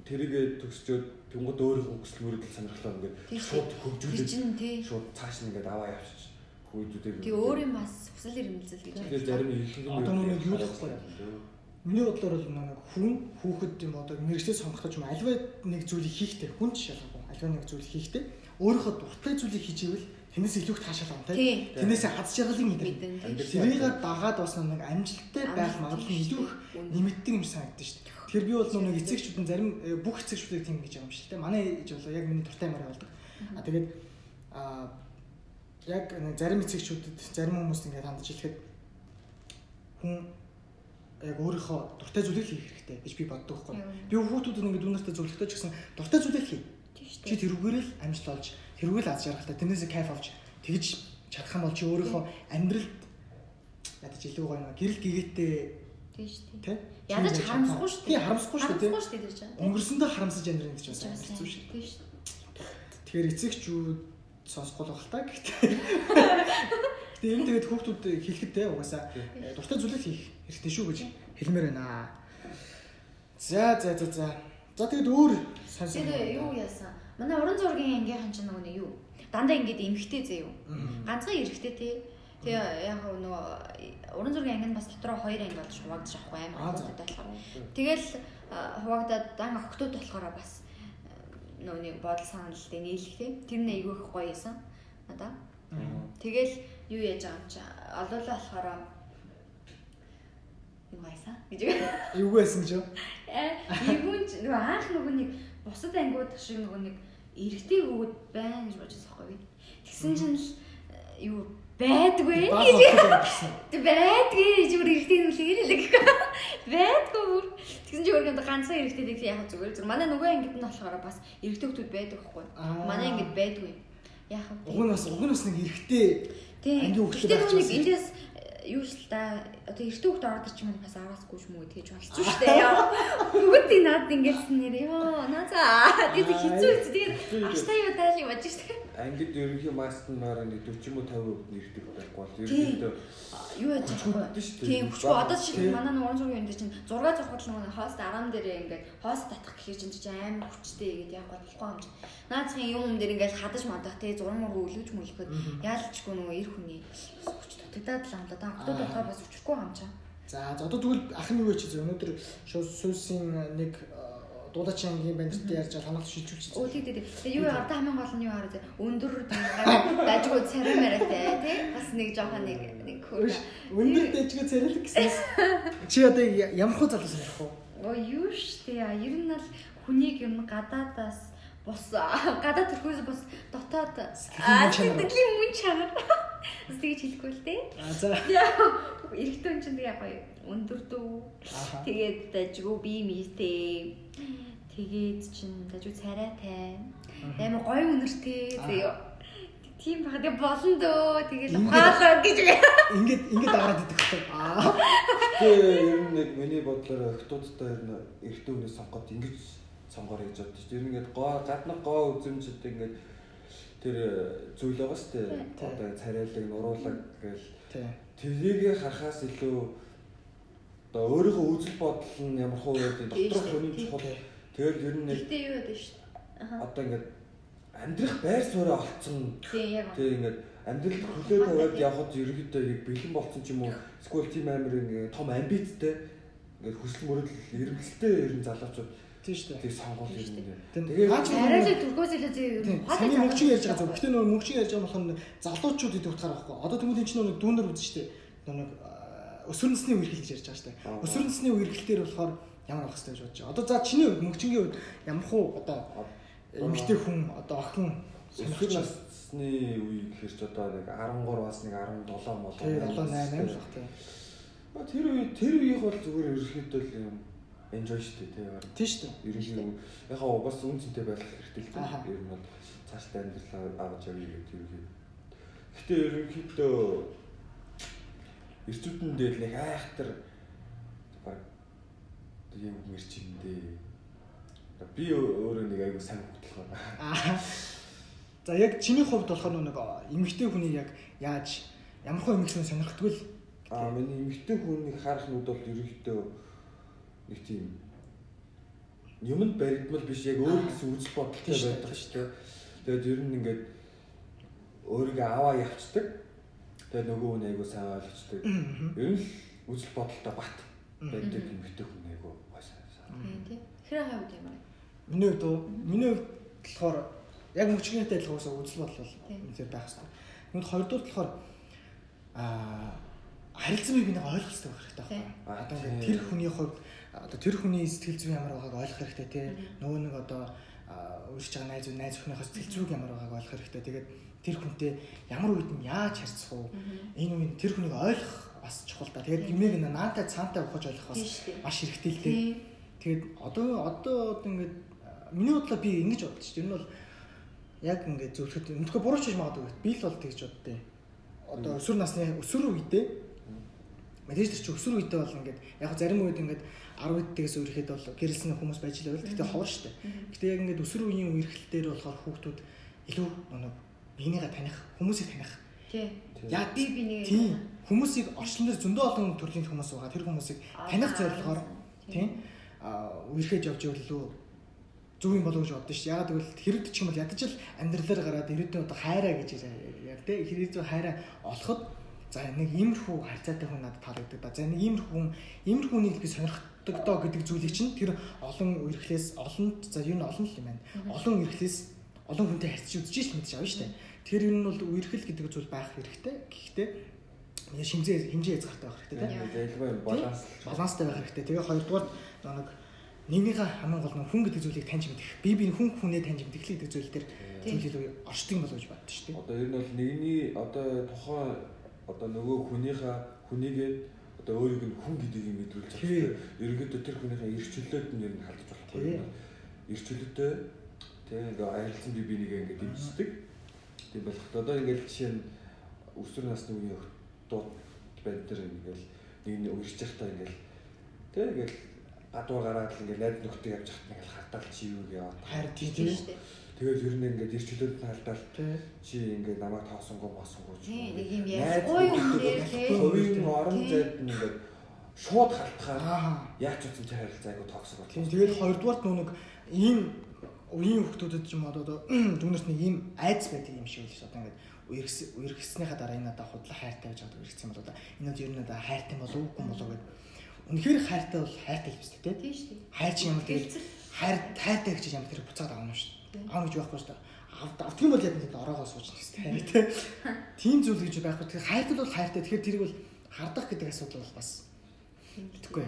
тэрийгэ төгсчөөд тэнгууд өөрийнхөө хүсэл мөрөдөл сонирхлоо ингээд шууд хөгжүүлээд чинь тий. шууд цааш нь ингээд аваа явчих. Хүүхдүүдийг Тий өөр юм бас хүсэл эрмэлзэл гэж. Тэгээд зарим нь их юм Одоо нэг юу гэхгүй юу? Миний бодлоор бол нэг хүн хүүхэд юм одоо мэрэгчлээ сонгох гэж юм альва нэг зүйлийг хийхтэй хүн ч шалгахгүй альва нэг зүйл хийхтэй өөрийнхөө дуртай зүйлийг хийж ивэл тэрнээс илүү их таашаал авах Тий. тийм тэрнээс аз жаргалыг мэдэрнэ Мэдэн тэрийг дагаад бас нэг амжилттай байх магадлал нь тийм илүү их шүү дээ. нэмэгддэг юм санагдаж шүү дээ Тэгэхээр би бол нэг эцэгчүүд нь зарим э, бүх эцэгчүүдийг тийм гэж байгаа юм л те. Манай ээж бол яг миний дуртай юмараа болдог. А тэгээд а яг зарим эцэгчүүдэд зарим хүмүүс ингээд хандж хэлэхэд хүн яг өөрийнхөө дуртай зүйлийг хийх хэрэгтэй гэж би боддог байхгүй. Би хүүхдүүдэд ингээд үнэртэй зөвлөхтэй ч гэсэн дуртай зүйлийг хий. Тийм шүү Чи дээ. тэрүүгээр л амжилт олж, тэрүүгээр л аз жаргалтай, тэрнээсээ кайф авч тэгж чадах юм бол чи өөрийнхөө амьдралд ядаж илүү гоё нэг гэрэл гэгээтэй Тийм шүү дээ. тий. Ядаж харамсахгүй шүү дээ. Тий, харамсахгүй шүү дээ. Харамсахгүй шүү дээ байна. Өнгөрсөндөө харамсаж амьдрах гэж Тийм хэцүү шүү. шүү дээ. Тэгэхээр эцэгчүүд сонсгол баг л та гэхдээ. Гэтэ юм тэгээд хүүхдүүд хэлэхэд те угаасаа э, дуртай зүйлийг хийх хэрэгтэй шүү гэж хэлмээр байна. За за за за. За тэгээд өөр сонь. Тэр юу яасан? Манай уран зургийн ангийнхан ч нөгөө нэг юу? Дандаа ингэж эмхтэй зөө юу? Ганцхан эрэхтэй тий. Тэгээ яг нөгөө уран зургийн анги нь бас дотроо хоёр анги болж хуваагдаж Аа, амар хуваагдаад болохоор. Тэгэл хуваагдаад дан охтууд болохоор бас нөгөө нэг бодол санал дээр нийлэх тий. Тэр нь айгүй их гоё юмсан. Надаа. Тэгэл юу яаж байгаа юм чи олоолаа болохоор юу гайсан гэж Юу байсан гэж юу? Игүүн ч нөгөө анх нөгөө нэг бусад ангиуд шиг нөгөө нэг эргэтэй хөвгүүд байна гэж бодож байгаа байхгүй. Тэгсэн чинь л э, юу байдгүй гэж байдгүй зүгээр эргэтэй нүлээ л гэхгүй. Байдгүй бүр. Тэгсэн чинь өөрөө ганцхан эргэтэй дэх яг зүгээр зүгээр. Манай нөгөө ангид нь болохоор бас эргэтэй хүмүүс байдаг байхгүй. Манай ангид байдгүй. Яг Уг нь бас уг нь бас нэг эрэхтэй Тийм. ангийн хөвгтэй Гэтэ байх нэг эндээс юу ч л да одоо эртөө хөвгт ороод ирчих юм бас араасгүй ч юм уу тэгж болчихсон шүү дээ. Бүгд надад ингэсэн нэр ёо наазаа. Тэгээд хэцүү хэцүү тэгээд аштай юу тайл юм ажиж шүү дээ. Ангид ерөнхий мастер маар нэг 40 мө 50% нэрдэг байхгүй бол Тийм. ерөнхийдөө Юу яаж чадахгүй. шүү дээ. Тийм хүчгүй одоо Тийм. жишээ манай нуурын зургийн энэ чинь 6 зурхад л нөгөө хост арам дээрээ ингээд хост татах гэхээр чинь чинь амар хүчтэй гэдэг яг болохгүй юм чинь. Наацхийн юм юм дээр ингээд хадаж мадах те зураг мураг өлгөж мөлөхөд яалчгүй нөгөө эр хүний дутагдаад л да. Та хотод болохоор бас өчрөхгүй юм чам. За одоо тэгвэл ах нь юу гэж чи өнөөдөр суусын нэг э, дуудачин ангийн бандтай ярьж байгаа хамгаалт шилжүүлж Оо тий тий тий. Тэгээ юу ардаа хамгийн гол нь юу хараа зэ өндөр дажгүй царай маратай тий. Бас нэг жоохон нэг нэг хөр. Өндөр дэжгээ царилэг гэснээс чи одоо ямар хөө залуус яг уу? Оо юу штэ яа. Ер нь л хүнийг юм гадаадаас бус гадаад төрхөөс бас дотоод Сэтгэлийн мөн чанар. Бас тэгж хэлэхгүй л дээ. А за. Эрэгтэй хүн чинь тэгээ гоё өндөр дүү. Тэгээд дажгүй бие мийтэй. Тэгээд чин дажгүй царайтай. Амар гоё үнэртэй. Тэгээ тийм баг тэгээ болно дөө. Тэгээд ухаалаа гэж. ингээд ингээд агараад идэх хэрэгтэй. Аа. Тэгээ ер нь нэг миний бодлоор охтуудтай ер нь эрэгтэй хүнээс сонгоход ингэж сонгоор гэж дээ. Ер нь ингээд гоо гадны гоо үзэмжтэй ингээд тэр зүйл байгаа шүү дээ. Одоо царайлаг, нуруулаг гэл тэрийг харахаас илүү одоо өөрийнхөө үзэл бодол нь ямар доторх тий, хүний чухал. Тэгэл ер нь Гэтэ юу гэдэг шүү. Одоо ингээд амьдрах байр суурь олцсон. Тэгээ ингээд амьдралд хөлөө тавиад явхад ерөнхийдөө яг бэлэн болсон ч юм уу эсвэл тийм амир ингээд том амбицтай ингээд хүсэл мөрөдөл эрмэлзэлтэй ер нь залуучууд Тийм шүү дээ. тийг сонгол ер нь Тийм. Тэгээ Наач Арайлаг төрхөөс илүү зөө ер Тийм. нь Саний мөнгөчиг ярьж байгаа зөв. Гэхдээ нөгөө мөнгөчиг ярьж байгаа болохоор залуучууд идэх утгаар байхгүй. Одоо тэгвэл энэ чинь нөгөө дүүнер үзэн штэ. Нөгөө өсвөр насны үерхэл гэж ярьж байгаа штэ. Аа. Өсвөр насны үерхэлтэр болохоор ямар авах хэрэгтэй гэж бодож байгаа. Одоо за чиний хувьд мөнгөчингийн хувьд ямар хуу одоо эмэгтэй хүн одоо охин өсвөр насны үе гэхэр ч одоо нэг 13-аас нэг 17 мол тий 7 8 8 л баг тий. тэр үе тэр үеийнх бол зүгээр ерөнхийдөө л юм enjoy штэ тий яг Тийм штэ. ерөнхийдөө яг хаа бас үнцэнтэй байх хэрэгтэй л дээ ер нь бол цаашдаа амьдралаа авч явъя гэдэг ерөнхийдөө Гэтэ ерөнхийдөө эрчүүдэн дээр нэг айхтар баг тийм мэрч юм дээ. Би өөрөө нэг аягүй сайн хөтлөх байна. За яг чиний хувьд болохоор нэг эмэгтэй хүний яг яаж ямар хөө эмэгтэй сонирхдгүй л Аа миний эмэгтэй хүнийг харах нүд бол ерөнхийдөө нэг тийм юмд баригдмал биш яг өөр гэсэн үзэл бодолтой байдаг шүү дээ. Тэгээд ер нь ингээд өөрийгөө аваа явцдаг. Тэгээд нөгөө хүн айгуу сайн ойлгочдаг. Ер нь л үзэл бодолтой бат байдаг эмэгтэй хүн айгуу гой сайн сайн. Тийм тий. Хэрэг хавд юм аа. Миний хувьд? Миний хувьд болохоор яг мөчгөнтэй адилхан уусаа үзэл бодол бол Тийм. үнээр байх хэрэгтэй. Нүд хоёрдугаар болохоор аа харилцан бие бинийг ойлгох хэрэгтэй байх хэрэгтэй. Одоо ингээд тэр хүний хувьд одоо тэр хүний сэтгэл зүй ямар байгааг ойлгох хэрэгтэй тий. Нөгөө нэг одоо өөрч байгаа найз найз өхнийхөө сэтгэл зүйг ямар байгааг ойлгох хэрэгтэй. Тэгээд тэр хүнтэй ямар үед нь яаж харьцах уу? Энэ үед тэр хүнийг ойлгох бас чухал та. Тэгээд юмыг нэ наантай цаантай ухаж ойлгох бас маш хэрэгтэй л дээ. Тийм. Тэгээд одоо одоо одоо ингээд миний бодлоо би ингэж бодчих чинь. Энэ бол яг ингээд зөвлөхөд өнөөхөө буруу ч хийж магадгүй. Би л бол тэгж боддیں۔ Одоо өсвөр насны өсвөр үедээ мэдээж тэр чи өсвөр үедээ бол ингээд яг зарим үед ингээд 10 үедээс өөрөхэд бол гэрэлсэн хүмүүс байж л байл. Гэхдээ ховор штэ. Гэхдээ яг ингээд өсвөр үеийн үерхэл дээр болохоор хүүхдүүд илүү нэг бинийгээ таних, хүмүүсийг таних. Тийм. Яа Би би нэг тийм хүмүүсийг орчлон дээр зөндөө олон төрлийн хүмүүс байгаа. Тэр хүмүүсийг таних зорилгоор тийм а үерхэж явж илүү зөв юм болов гэж боддоо ш. Ягаад гэвэл хэрэг ч юм бол ядаж л амьдралаар гараад ирээдүйн одоо хайраа гэж яг тийм хэрэг хайраа олоход за нэг иймэрхүү харьцаатай хүн надад таалагддаг да. За нэг иймэрхүү хүн иймэрхүү хүнийг би сонирхдаг доо гэдэг зүйлийг чинь тэр олон үерхлээс олон за юу н олон л юм байна. Олон үерхлээс олон хүнтэй харьцаж үзэж ш мэдэж авна штэ. Тэгэхээр ер нь бол үерхэл гэдэг зүйл байх хэрэгтэй. Гэхдээ яг хэмжээ хэмжээ хязгаартай байх хэрэгтэй тийм. Юм баланс. баланстай байх хэрэгтэй. Тэгээ хоёрдугаар нэг нэгнийхээ хамгийн гол нь хүн гэдэг зүйлийг таньж мэдэх. Би би хүн хүнээ таньж мэдэх л гэдэг зүйл дээр зүйл орчдгийг болов гэж боддоо шүү дээ. Одоо ер нь бол нэгний одоо тухайн одоо нөгөө хүнийхээ хүнийгээ одоо өөрийг нь хүн гэдгийг мэдрүүлж байгаа. Ерөнхийдөө тэр хүнийхээ эрхчлөлөөд нь ер нь халдаж Тий. болохгүй. Эрхчлөлтөө тэгээ ингээ аялцсан би бинийг ингээ дэмждэг. Тийм болох. Одоо ингээ жишээ нь өсвөр насны үеийн охтууд байна тэр ингээл нэг нь үржиж явахдаа ингээл тэгээ ингээл гадуур гараад ингээл найд нөхдөд явж хат ингээл хартаал чи юу Хайр тий Тийм тий. шүү дээ. Тэгээд ер нь ингээд нь халдаал Тий. чи ингээд намайг таасангүй масангүй ч Тийм, нэг юм Найз ялахгүй юм нөхдөд дээр, бол тий. хувийн орон Тийм. зайд нь ингээд шууд халтахаар Аа. яаж ч утсан чи харилцаа айгу токсик Тийм болчихсон. тэгээд хоёрдугаарт нөө нэг ийм үеийн хүмүүсд ч юм уу одоо түүнээс нэг ийм айц байдаг юм шиг л. Одоо ингээд үерхс үерхснийхаа дараа энэ одоо худлаа хайртай гэж боддог үерхсэн бол одоо энэ одоо ер нь одоо хайртай болов уу үгүй болов гэдэг. Үнэхээр хайртай бол хайртай л биш үү те. Тийм шүү дээ. Хайр чи ямар Хэлцэл. хайр хайртай гэж ямар тэр буцаад авах юм шүү дээ. Аав гэж байхгүй шүү дээ. Авд авдаг юм бол яг нэг ороогоо сууж нэг хэрэгтэй тий. Тийм зүйл гэж байхгүй. Тэгэхээр хайртай бол хайртай. Тэгэхээр тэрийг бол хардах гэдэг асуудал бол бас Тэгэхгүй.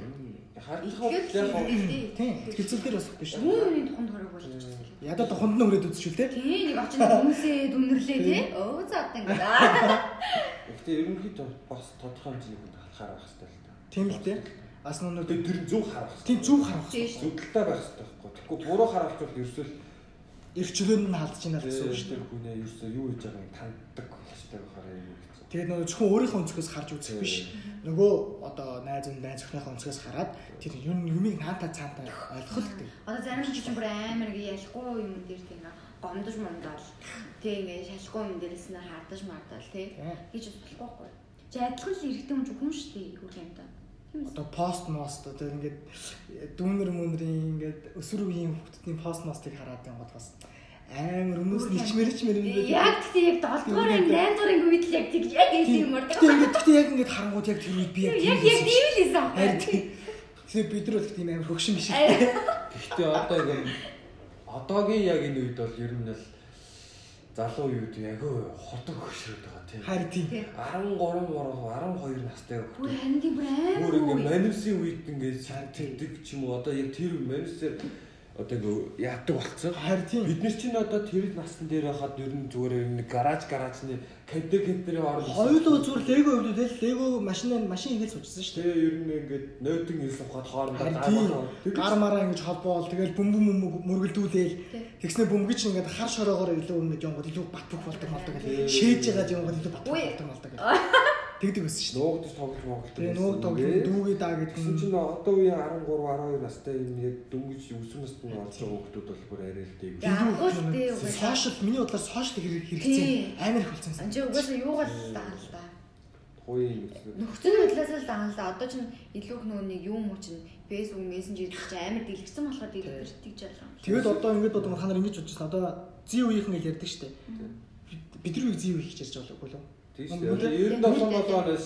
Хардах бол яг тийм. Тийм. Хэцүү дээр бас биш. Үүний тухайд хорог болж байгаа юм. Ядаа туханд нь хүрээд үзчихвэл те. Тийм нэг очинд хүмүүсээ дүнэрлээ тий. Өө за одоо ингэ. Гэхдээ ерөнхийдөө бас тодорхой хэмжээний хүнд халахаар байх хэрэгтэй л та. Тийм л те. Бас Тэгээд тэр зөв харах тийм зүг харах. Шүү. Зүгтэлтэй байх хэрэгтэй байхгүй. Тэгэхгүй буруу харах бол ерөөсөө Ирчлөөнд нь халдж байна гэсэн үг шүү дээ. хүнээ ерөөсөө юу хийж байгааг танддаг хэрэгтэй байхаар юм хэцүү. Тэгээд нөгөө зөвхөн өөрийнхөө өнцгөөс харж үзэх биш. Нөгөө одоо найз нь найз өхнийхөө өнцгөөс хараад тэр юм юмыг наантаа цаантаа ойлгох л гэдэг. Одоо зарим ч чинь бүр амар ялахгүй юм дээр тийм гомдож момдол. Тэг ингэ шалахгүй юм дээрээс нь хардаж мардал тий. Тийм. Гэж болохгүй байхгүй. Чи адилхан л эрэгтэй хүн ч хүн шүү дээ хөрх юм да. Тийм? Одоо пост мост одоо ингээд дүүнер мөнрийн ингээд өсвөр үеийн хүмүүсийн пост мостыг хараад бол бас амар өмнөөс ичмэр ингээд Яг тэгтээ яг 7 дугаар анги 8 дугаар анги үед л яг тэг яг ийм юм ордог. ингээд гэтэ яг ингээд харангууд яг тэр үед би яг Яг яг тийм л ийсэн. Тийм. Тэгэхээр бид нар бол тийм амар хөгшин биш. Гэхдээ одоо ингэ одоогийн яг энэ үед бол ер нь л залуу үед яг хотог хөшрөөд байгаа тийм. Харин тийм. 13 мороо 12 настай Бүр хүүхдүүд харин тийм бүр амар. Бүр ингээ манивсын үед ингээ сэтгдэг ч юм уу одоо яг тэр манивсээр одоо ингээ яадаг болцсон. Харин тийм. Бид нар чинь одоо тэр насн дээр хахад ер нь зүгээр нэг гараж гаражны кадэ кадэрийн орон Хоёулаа зүгээр лего хөвлөд л лего машин машин хийгээд суучихсан шүү дээ. Ер нь ингээ нойтон ил сухад хоорондоо гар Гар мараа ингэж холбоол тэгэл бөмбөг мөмбөг мөргөлдүүлээл. Тэгснэ бөмбөг чинь ингээд хар шороогоор илүү ингэж явгод илүү бат бөх болдог болдог шээж ягаад явгод илүү бат болдог болдог тэгдэг байсан шүү дээ. нуугдаж тоглож моголдог. Тэгээ нууг тоглох дүүгээ даа гэдэг нь чинь одоо үеийн 13 12 настай энэ яг дөнгөж өсвөр насны болж байгаа хүүхдүүд бол бүр арай л дээг. Сошиал миний бодлоор сошиал хэрэгцээ амар их болсон. Анжи угаасаа юугаар даана л да. Хууийн нөхцөл. Нөхцөл байдлаас л даана л да. Одоо чинь илүү их нөгөө нэг юм уу чинь Facebook, Messenger гэж амар дэлгэцсэн болохоор дэлгэрдэг ч ялгаа. Тэгээд одоо ингэж бодсон та нар ингэж бодож байна. Одоо зүй үеийнхэн гэж ярьдаг шүү дээ. Бидний үеийг зүй үе гэж ярьж байгаа болов уу? Тийм шүү дээ. 97 оноос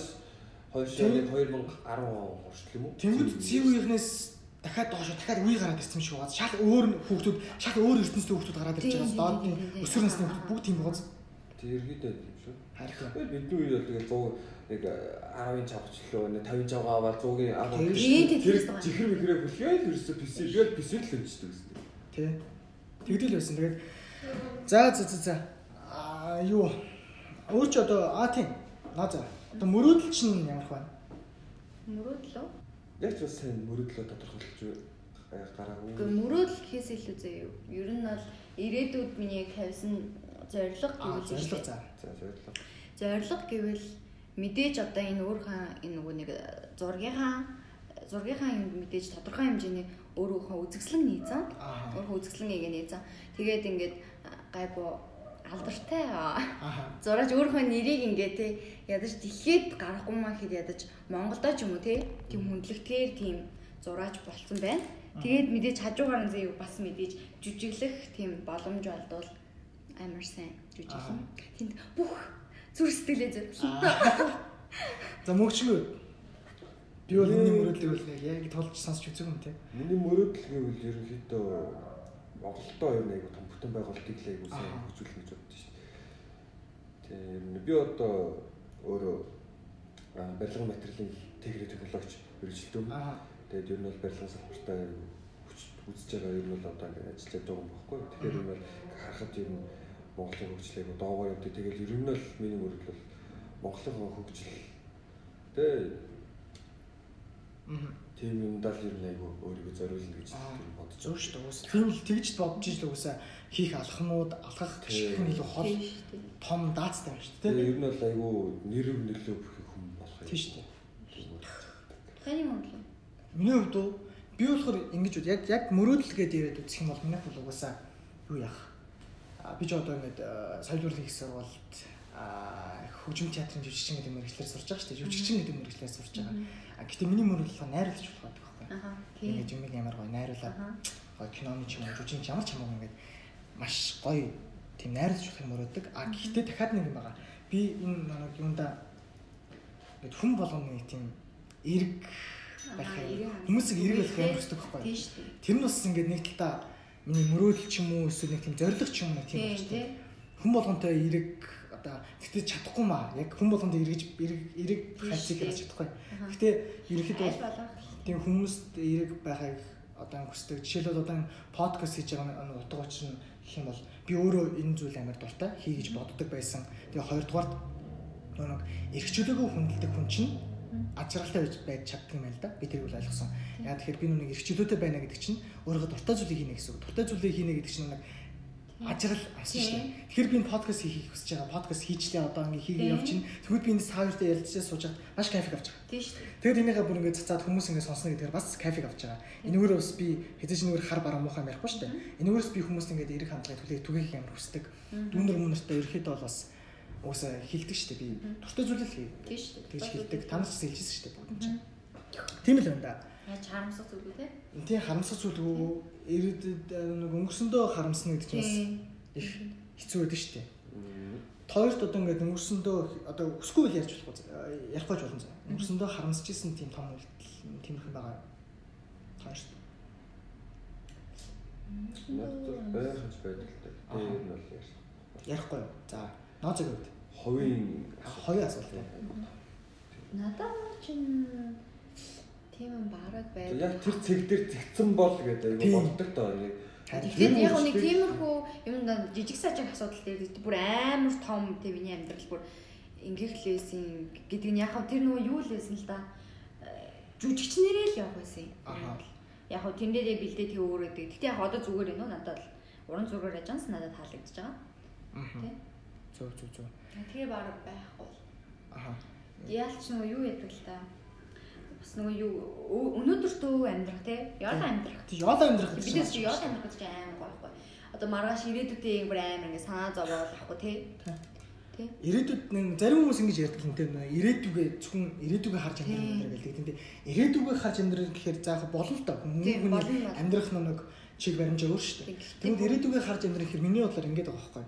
хойш яг 2010 он хүртэл юм уу? Тэнгүүд зүй үеийнхнээс дахиад доошо дахиад үе гараад ирсэн юм шиг байна. Шал өөр хүүхдүүд, шал өөр ертөнцийн хүүхдүүд гараад ирж байгаа. тийм, Доод нь тийм, тийм, тийм. өсвөр насны хүүхдүүд бүгд тийм байгаа. Тэг ерөөдөө юм шүү. Харин бидний үед бол тэгээд 100 нэг 10-ын чавчлаа, нэг 50-ын чавгаа аваад 100-ын агуу Тэр. Жихэр мэхрээ бүлгээл ерөөсө PC тэгэл PC л өнчдөг гэсэн. тий. Тэгдэл байсан. Тэгээд за за за за. Аа юу өөр ч одоо аа тийм. Наа за. Одоо мөрөөдөл чинь ямар байна? Мөрөөдлөө. Яг ч бас сайн мөрөдлөө тодорхойлж гараагүй. Гэхдээ мөрөөдөл гэхээс илүү зөө. Ер нь бол ирээдүйд миний яг тавьсан зорилго гэвэл зорилго за. За зориглоо. Зорилго гэвэл мэдээж одоо энэ өөрхөн энэ нөгөө нэг зургийнхаа зургийнхаа юм мэдээж тодорхой хэмжээний өөрийнхөө үзэсгэлэн нийцэн. Аа. Өөрийнхөө үзэсгэлэнгээ нийцэн. Тэгээд ингээд гайгүй алдартай Аа. зураач өөрийнхөө нэрийг ингээд те ядаж дэлхийд гарахгүй маа гэхэд ядаж Монголдоо ч юм уу те тийм хүндлэгтгээр тийм зураач болцсон байна. Тэгээд мэдээж хажуугаар нь зөө бас мэдээж жүжиглэх тийм боломж олдвол амар сайн жүжиглэн. Тэнд бүх зүр сэтгэлээ зөвлөн. За мөгчгөө. Би бол энэ мөрөөдлийг бол яг тулж сонсч үзег юм тий. Миний мөрөдөл гэвэл ерөнхийдөө Монголдоо нь айгу том бүтэн байгуулалтыг л Аа. хөгжүүлэх гэж боддоо шүү дээ. Тийм би одоо өөрөө барилгын материалын техник технологич мэрэгчлээ. Аа. Тэгээд ер нь бол барилгын салбартаа үзэж байгаа ер нь бол одоо ингээд ажиллаж байгаа юм баггүй. Тэгэхээр нь бол харахад ер нь Монголын хөгжлийг доогоо явдаг. Тэгээд ер нь бол миний мөрөдөл бол Монголын хөгжил. Тэгээд Мгм. Тийм юмдаа л ер нь айгу өөрийгөө зориулна гэж нь бодож Зөв шүү дээ. Тийм л тэгж бодож ил уусаа хийх алхмууд, алхах гişх нь илүү хол том даацтай байна шүү дээ. ер нь бол айгүй нэрв нөлөө бүхий хүн болох юм. Тийм шүү дээ. Таны мөн Миний хувьд би болохоор ингэж бод яг яг мөрөөдөл гэдээ яриад үзэх юм бол миний хувьд угаасаа юу яах. А би ч одоо ингээд э, соёлын их сургуульд хөгжим театрын жүжигчин гэдэг мэрэгчлэр сурж байгаа шүү дээ. Жүжигчин гэдэг мэрэгчлэр сурж байгаа. А гэтээ миний мөрөөдөл бол найруулагч болох гэдэг байхгүй. Аха. Тийм. Ингээд юм ямар гоё найруулаад гоё киноны ч юм уу жүжигчин ч ямар ч хамаагүй ингээд маш гоё тийм найруулж болох юм мөрөөдөг. А гэхдээ дахиад нэг юм байгаа. Би энэ нэг юунда ингээд хүн болгоны тийм эрг байх юм. Хүмүүсийг байх хандах. юм хүсдэг байхгүй. Тэр нь бас ингээд нэг талаа миний мөрөөдөл ч юм уу эсвэл нэг тийм зориг ч юм уу тийм байна шүү дээ. Хүн болгонтой эрэг одоо тэгтээ чадахгүй маа. Яг хүн болгонтой эргэж эрэг хайцыг хийж чадахгүй. Ерөнхийдөө Аль болох тийм хүмүүст эрэг байхыг одоо хүсдэг. Жишээлбэл одоо подкаст хийж байгаа нь утга учир нь гэх юм бол би өөрөө энэ зүйл амар дуртай хий гэж боддог байсан. Тэгээ хоёрдугаард нэг эрхчлөөгөө хүндэлдэг хүн чинь ажралтай байж байж чаддаг юм байна л да. Би тэрийг бол ойлгосон. Яа тэгэхээр би нүг эрхчлөөтэй байна гэдэг чинь өөрөө дуртай зүйлийг хийнэ гэсэн үг. Дуртай зүйлийг хийнэ гэдэг чинь нэг ажрал авсан шүү дээ. Тэгэхээр би энэ подкаст хийхийг хүсэж байгаа. Подкаст хийчлээ одоо ингээ хийгээ явчихна. Тэгвэл би энэ саавртай ярилцаж сууж хаад маш кайфик авч байгаа. тийм шүү дээ. Тэгээд энийгээ бүр ингээд цацаад хүмүүс ингээд сонсно гэдгээр бас кайфик авч байгаа. Энэгээр бас би хэзээ ч нэгээр хар бараа муухай ярихгүй шүү дээ. Энэгээрс би хүмүүст ингээд эрэг хандлагыг түлээ түгээх амар хүсдэг. Дүүнэр мөнөртөө ерөөхдөө бол бас уусаа хилдэг шүү дээ. Би дуртай зүйлээ л хий. Тийм шүү дээ. Тэгж хилдэг. Танаас хэлжсэн шүү дээ. Тийм л байна да. Яаж харамсах зүйл үү те? Тийм харамсах зүйл үү? Ирээдүйд нэг өнгөрсөндөө харамсна гэдэг чинь их хэцүү байдаг шүү дээ. Хоёрт одоо ингээд өнгөрсөндөө одоо өсгүй л ярьж болохгүй ярихгүй ч болно заа. Өнгөрсөндөө харамсаж исэн тийм том үйлдэл тиймэрхэн байгаа. Хоёрт. Надад байхж байдалтай. Ер нь бол яаш. Ярихгүй юу? За, ноцог үед. Ховын Хоёр асуулт. Надад чинь тийм юм бараг байд. яг тэр цэг дээр зэгцэн бол гэдэг Тийм. айгүй боддог тоо Тэгэхээр яг нэг тиймэрхүү юм да жижиг сажиг асуудал дээр бүр амар том тэг миний амьдрал бүр ингэх л байсан гэдэг нь яг хав тэр нөгөө юу л байсан л да. Э, Жүжигчнэрээ л явах байсан юм. Яг хав тэндээ бэлдээ тэг өөрөө дээ. Гэтэ яг одоо зүгээр юм уу надад л уран зургаар ажанс надад таалагдчихж байгаа. Тий. Зөв зөв зөв. Тэгээ бараг байхгүй. Аха. Яалч нөгөө юу яадаг л та. Бас нөгөө юу өө- өнөөдөртөө амьдрах те. Яалаа амьдрах. Яла амьдрах гэж чи яалаа амьдрах гэж гоё гоё. Одоо маргааш ирээдүйдээ бүр амар ингээ санаа зовоол ахгүй те. Тий. Ирээдүйд нэг зарим хүмүүс ингэж ярьдаг юм нөө ирээдүгээ зөвхөн ирээдүгээ харж амьдрах юм гэдэг. Тэндээ ирээдүгээ харж амьдрах гэхээр заах болно л. Тийм, Хүн амьдрах нэг чиг баримжаа өөр шүү дээ. Тэгвэл- ирээдүгээ харж амьдрах гэхээр миний бодлоор ингэж байгаа байхгүй.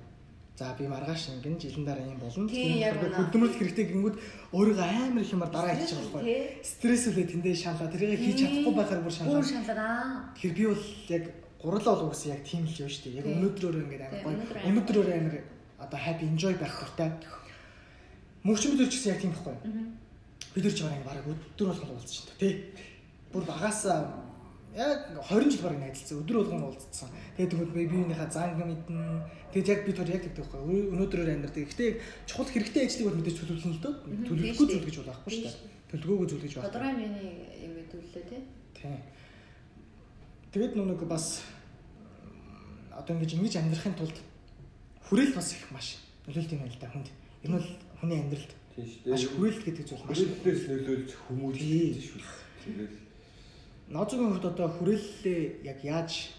За би маргааш ингэн жилийн дараа юм болно. Хөдөлмөрлөх хэрэгтэй гингүүд өөрийгөө амар их юмар дараа хийчих байгаа байхгүй. Тий. Стресс үлээ тэндээ шаналаа. Тэрийг хийж чадахгүй байхаар бүр Бүр шаналаа. шаналаа. Тэгэхээр би бол яг гурлаа бол угсаа яг тийм л юм шүү дээ. Яг өнөөдрөөр ингээд амар гоё. Өнөөдрөөр амар одоо happy enjoy байх дуртай. Мөнхчин бид ч гэсэн яг тийм байхгүй. Бид нар ч бараг бараг өдөр уулзсан шүү дээ. Тэ. Бүр багасаа яг 20 жил бараг найзалсан. Өдөр болгон уулзсан. Тэгээд тэгвэл би биенийхээ занг мэднэ. Тэгээд яг бид хоёр яг тэгдэг байхгүй. Өнөөдрөөр амьдардаг. Гэхдээ чухал хэрэгтэй ажлыг бол мэдээж төлөвлөн л дөө. Төлөвлөхгүй зүйл гэж болохгүй шүү дээ. Төлөвлөгөөгүй зүйл гэж байна. Тодорхой хэмжээний юм төлөлөө тий. Тийм. Тэгээд нүг бас одоо ингэж ингэж амьдрахын тулд хүрээлт бас их маш нөлөөлт юм байна л да хүнд. Энэ бол хүний амьдралд Тийм шүү маш дээ. хүрээлт гэдэг зүйл маш Хүрээлтээс нөлөөлж хүмүүжлээ шүү. Тэгэл Ноцгийн хувьд одоо хүрээллээ яг яаж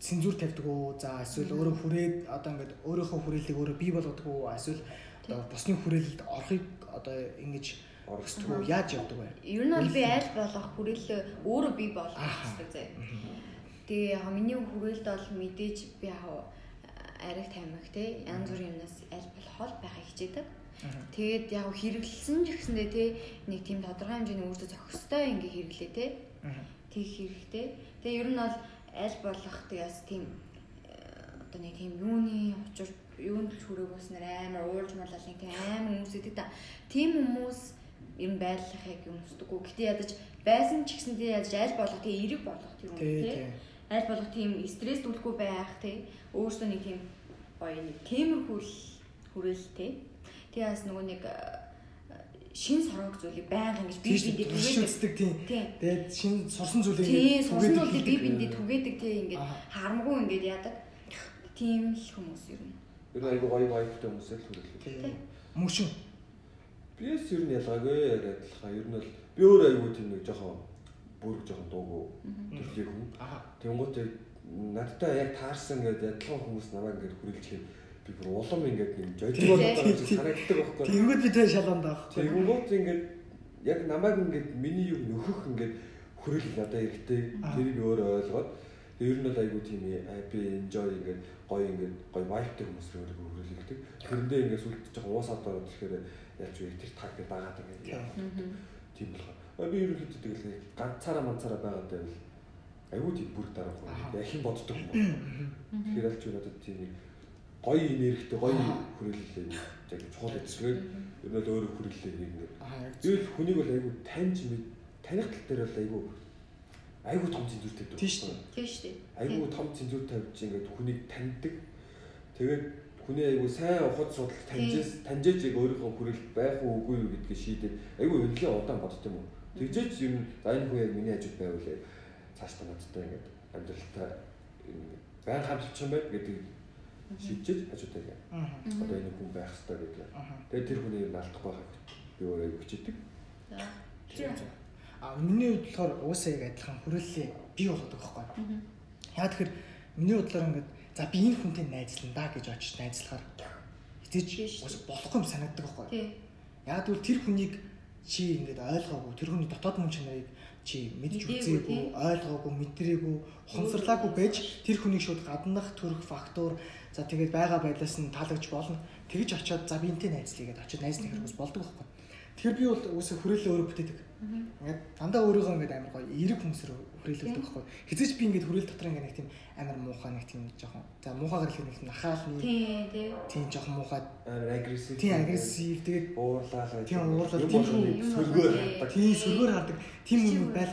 цензуур тавьдаг уу? За эсвэл өөрөө хүрээд одоо ингээд өөрийнхөө хүрээллийг өөрөө бий болгодог уу? Эсвэл одоо бусны хүрээлэлд орохыг одоо ингэж орхисдаг уу? Яаж явдаг вэ? Ер нь бол би аль болох хүрээлэл өөрөө бий болгох хэрэгтэй зэ. Тэгээ яг миний хүрээлэлд бол мэдээж би яг ариг тамиг те янз бүрийн юмнаас аль болох хол байхыг хичээдэг. Тэгээд яг хэрэглэсэн ч гэсэндээ те нэг тийм тодорхой хэмжээний өөртөө зохистой ингээ хэрэглээ те тийх хэрэгтэй. Тэгээ ер нь бол аль болох тэгээс тийм э, одоо нэг тийм юуны учир юунд л хүрээгөөс нэр амар уурж малал нэг тийм амар хүмүүс идэг та. Тийм хүмүүс ер нь байрлахыг юм устдаггүй. Гэтэ ядаж байсан ч гэсэндээ ядаж аль болох тийм эрэг болох тийм үү Тий, тий. тий. Аль болох тийм стресс түлэхгүй байх тий. Өөрөөсөө нэг тийм гоё нэг темирхүүл хүрээлэл тий. Тэгээс нөгөө нэг э, шин сорог зүйлийг байнга ингэж бие биендээ түгээдэг. тийм. Тэгээд шин сурсан зүйлийг Тий, сурсан зүйлийг бие биендээ түгээдэг тий ингээд Аа. харамгүй ингээд яадаг. Тийм л хүмүүс ер нь. ер нь айгүй гоё вайбтай хүмүүсээ л хүрээлээ. Тийм. Мөшин. Биэс ер нь ялгаагүй яг адилхан. Ер нь бол би өөр айгүй тийм нэг жоохон бүрг жоохон дуугүй төрлийн хүн. Аа. Тэнгуут надтай яг таарсан гэдэг адилхан хүмүүс намайг ингээд хүрээлжих юм. Би бүр улам ингээд байгаа гэж санагддаг байхгүй. Тэнгүүд би тэр шалганд байхгүй. Тэнгуут ингээд яг намайг ингээд миний юу нөхөх ингээд хүрээлэл надад хэрэгтэй. Тэрийг өөрөө ойлгоод ер нь бол айгүй тийм happy enjoy ингээд гоё ингээд гоё vibe-тэй хүмүүс рүү өөрөө хүрээлэлдэг. Тэрэндээ ингээд сүлд жоохон уусаад ороод ирэхээр яаж вэ тэр таг гэдэг дагаад ингээд. Тийм болохоор. А би ерөнхийдөө тэгэл ганцаараа манцаараа байгаад байвал айгүй тийм бүрг дарах Аа. хүн. Яхин боддог юм байна. Тэгэхээр аль ч надад тийм нэг гоё энергитэй гоё Аа. хүрээлэл яг чухал эзэсгээр ер нь л өөрөө хүрээлэл нэг ингээд Аа яг Зөвл хүнийг бол айгүй таньж мэд таних тал дээр бол айгүй айгүй том. Тийм шүү дээ. Тийм шүү дээ. Айгүй том цензур тавьж ингээд хүнийг таньдаг. Тэгээд хүний айгүй сайн ухад судал таньжээс таньжээж яг өөрийнхөө хүрээлэл байх уу үгүй юу гэдгийг шийдээд айгүй өнлөө удаан бодд юм уу. Тэгжээч ер нь за энэ хүн яг миний хажууд байвал цааш та надтай ингээд амьдралтаа байн хамталчих юм байт гэдэг шийдэж хажуудаа яг Аа. одоо энэ хүн байх хэрэгтэй гэдэг. Аа. Тэгээд тэр хүний алдахгүй байхыг би өөрөө. Тийм. А миний хувьд болохоор уусаа яг адилхан хүрээллээ бий болгодог байхгүй. Яа тэгэхээр миний бодлоор ингээд за би энэ хүнтэй найзлана да гэж очиж найзлахаар бас болохгүй юм санагддаг байхгүй. Тий. Яг тэгвэл тэр хүнийг чи ингээд ойлгоогүй тэр хүний дотоод мөн чанарыг чи мэдж үзээгүй, ойлгоогүй, мэдрээгүй, ухамсарлаагүй байж тэр хүнийг шууд гаднах төрөх фактор за тэгээд байгаа байдлаас нь таалагдж болно. Тэгж очиод за би энтэй найзлая гэдээ очиод найзлах хэрэг бас болдог байхгүй. Тэгэхээр би бол үсээ хүрээлээ өөрөө бүтээдэг. Ингээд дандаа өөрийгөө ингээд амар гоё эерэг хүмүүсээр хүрээлүүлдэг байхгүй. Хизээч би ингээд хүрээл дотор ингээд нэг тийм амар муухай нэг тийм жоохон за муухайгаар хэлэх нэг тийм нахаалны Тий, тий. тийм жоохон муухай амар агрессив. тийм агрессив тэгээд уурлаа. Тийм, уурлаа. Юм Тийм нэг юм болоо. хатдаг. тийм сүргээр хардаг тийм хүн байх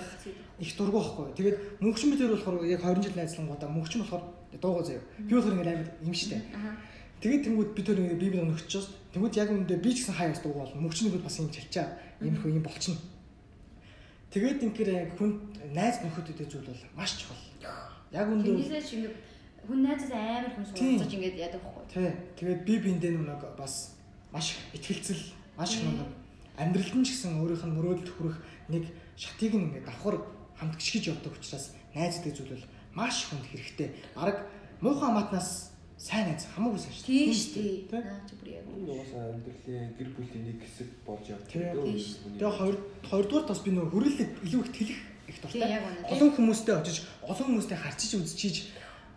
их дургу байхгүй. Тэгээд мөнхчин бид хоёр болохоор яг 20 жил найзлангуудаа мөнхчин болохоор дуугаа заяа. Би болохоор ингээд амар юм штэ. Аа. Тэгээд тэнгууд бид хоёр ингээд бие бие өнөгчөөс тэнгууд яг үүндээ би ч гэсэн хаяас дуугаа бол мөнхчнийг бас юм чалчаа. Ийм хөө юм болчихно. Тэгээд ингээр яг хүн найз нөхөдөд зүйл бол маш чухал. Яг үүндээ Тэндээсээ ч ингэ хүн найзаас амар хүн суулгаж ингээд яадаг байхгүй. тий. Тэгээд би биэндээ нэг бас маш ихтгэлцэл маш их нэг амьдралд нь ч гэсэн өөрийнх нь мөрөөдөлд хүрэх нэг шатыг нь ингээд давхар хамт гიშгэж явдаг учраас найз гэдэг зүйл бол маш хүнд хэрэгтэй. Бараг муухай амаатнаас сайн найз хамаагүй сайн шүү Тийм шүү дээ. Наа чи бүр яг. Угаасаа амьдралын гэр бүлийн нэг хэсэг болж явдаг. Тэгээ хоёр хоёрдугаар бас би нөгөө хүрээлэлд илүү их тэлэх их дуртай. Олон хүмүүстэй очиж олон хүмүүстэй харьцаж үзчихийж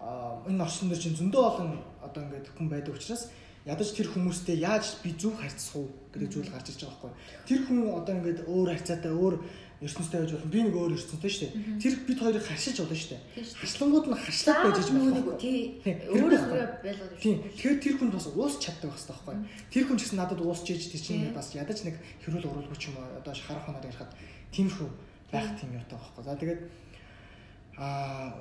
аа, энэ орчин дээр чинь зөндөө олон одоо ингээд хүн байдаг учраас ядаж тэр хүмүүстэй яаж би зөв харьцах уу гэдэг зүйл гарч ирж байгаа байхгүй. Тэр хүн одоо ингээд өөр харьцаатай өөр ертөнцтэй байж болно. Би нэг өөр ертөнцтэй шүү дээ. Тэр бид хоёрыг харьцаж болно шүү дээ. Харьцлангууд нь харьцлаад байж иж болно. Тий. Өөрөө байлгаад Тийм. Тэгэхээр тэр хүн бас уус чаддаг байх хэрэгтэй байхгүй. Тэр хүн ч гэсэн надад уусч ээж тэр чинь бас ядаж нэг хэрүүл уралгүй ч юм уу одоо харах хоноор ярихад тиймэрхүү байх тийм юутай байхгүй. За тэгээд аа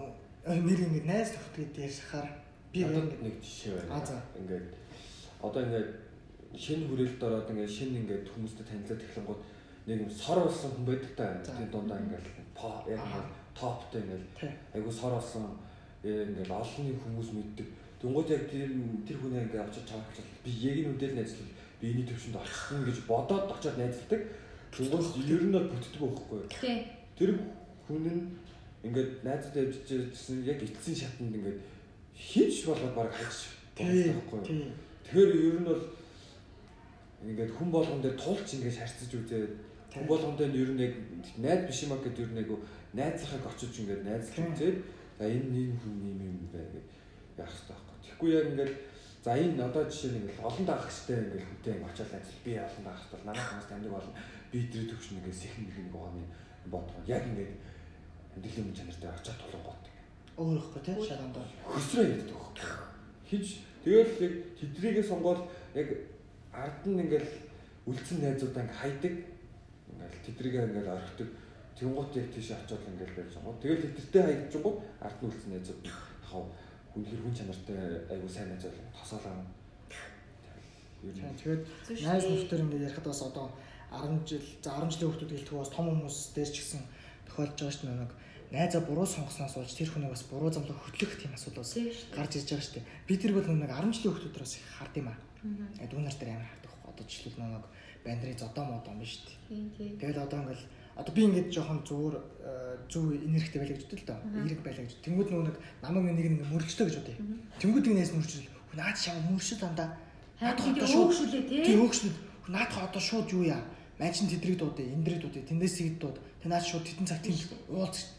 нэр ингэ найз нөхдөд ярьхаар би нэг жишээ А, байна. за. Ингээд одоо ингээд шинэ хүрээлт ороод ингээд шинэ ингээд хүмүүстэй танилцаад эхлэнгууд нэг юм сор болсон хүн байдаг та. Тийм дундаа ингээд по яг Аха. ингээд топтой ингээд тий. айгу сор болсон ингээд олонний хүмүүс мэддэг. Тэнгууд яг тэр тэр хүнээ ингээд очиж чамаачлал би яг энэ үдэл найзлал би энэ төвшөнд орчихсон гэж бодоод очиод найзладаг. Тэнгууд ер нь бол бүтдэг байхгүй юу? Тэр хүн нь ингээд найзад явжчихсэн яг эцсийн шатанд ингээд хийж болоод баг хайж байхгүй юу? Тэгэхээр ер нь бол ингээд хүн болгон дээр тулч ингээд шарцаж үзээд хүн болгон дээр ер нь яг найз биш юм аа гэдэг ер нь яг найзынхаг очиж ингээд найзлж Тий. үзээд за энэ ийм хүн ийм юм бай гэж яах хэрэгтэй байхгүй. Тэгэхгүй яг ингээд за энэ одоо жишээ нь ингээд олон дагагчтай ингээд хүнтэй ингээд очиад найзл би олон дагагчтай бол манай хүмүүс таньдаг болно. Би тэр төвшин ингээд сэхэн нэг нэг гоны бодгоо. Яг ингээд амьдралын мөн чанартай очиад тулангууд Өөр ихгүй тий шалганд. хөсрөө ярьдаг байхгүй. Хич тэгэл яг тэдрийгээ сонгоод яг ард нь ингээл үлдсэн найзуудаа ингээ хайдаг. Ингээл тэдрийгээ ингээл орхидог. Тэнгуут яг тийш очиод ингээл байж байгаа. Тэгэл тэдэртэй хайчихгоо ард нь үлдсэн найзууд хав үнэхэр хүн чанартай айгуу сайн найзууд тосоолаа. Ер нь Тэгээд найз нөхдөр ингээд ярихад бас одоо 10 жил за 10 жилийн хүмүүс гэлтгүй бас том хүмүүс дээр ч гэсэн тохиолдож байгаа шүү дээ нэг найзаа буруу сонгосноос болж тэр хүнийг бас буруу замлуу хөтлөх тийм асуудал бас гарч ирж байгаа шүү дээ. Би тэр бол нэг 10 жилийн хүмүүсээс их хард юм аа. Дүүнар дээр амар хардаг байхгүй. Одоо жишээл нэг бандрын зодоо мод юм шүү дээ. Тэгэл одоо ингээл одоо би ингээд жоохон зүгээр э, зөв энергитэй байлаа гэж боддог л доо. Эерэг байлаа гэж. Тэнгүүд нөгөө нэг намайг нэг нэг мөрөгчтэй гэж бодъё. Тэнгүүдийг нээс мөрөгчл. Наад шаа мөрөгчл дандаа. Харин Наадах тий тий. хөөгшнөд наадах одоо шууд юу яа? Мажин тэдрийг дуудаа, эндрийг дуудаа, тэндээс игд дууд. Тэ наад шууд тэтэн цаг тийм уулз.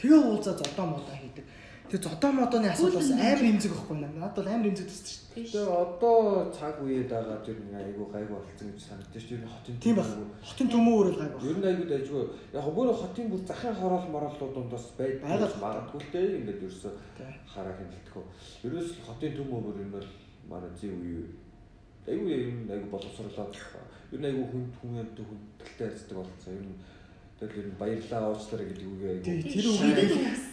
Тэгээ уулзаа зодоо модоо хийдэг. Тэгээ зодоо модооны асуудал бас амар имзэг байхгүй наа. Наад бол амар имзэг тусдаг шүү Тий Тэгээ одоо цаг үеэд байгаа тэр нэг айгуу гайгүй болсон гэж санагдаж шүү дээ. Хотын дээ. Тийм байх. Хотын төмөө өөрөө л гай байх. Ер нь айгуу дайггүй. Яг гоо бүр хотын бүр захын хороол морооллууд дундаас байдаг Байгаль. магадгүй л дээ. Ингээд ерөөсө хараа хэмэлтгэв. Ерөөс л хотын төмөө бүр энэ бол манай зүй үе. Айгуу ер нь айгуу боловсруулаад. Ер нь айгуу хүн хүмүүст хүндэлтэй харьцдаг болсон. Ер нь тэгэл ер нь баярлаа уучлаарай гэдэг үгээ Тий, тэр үгийг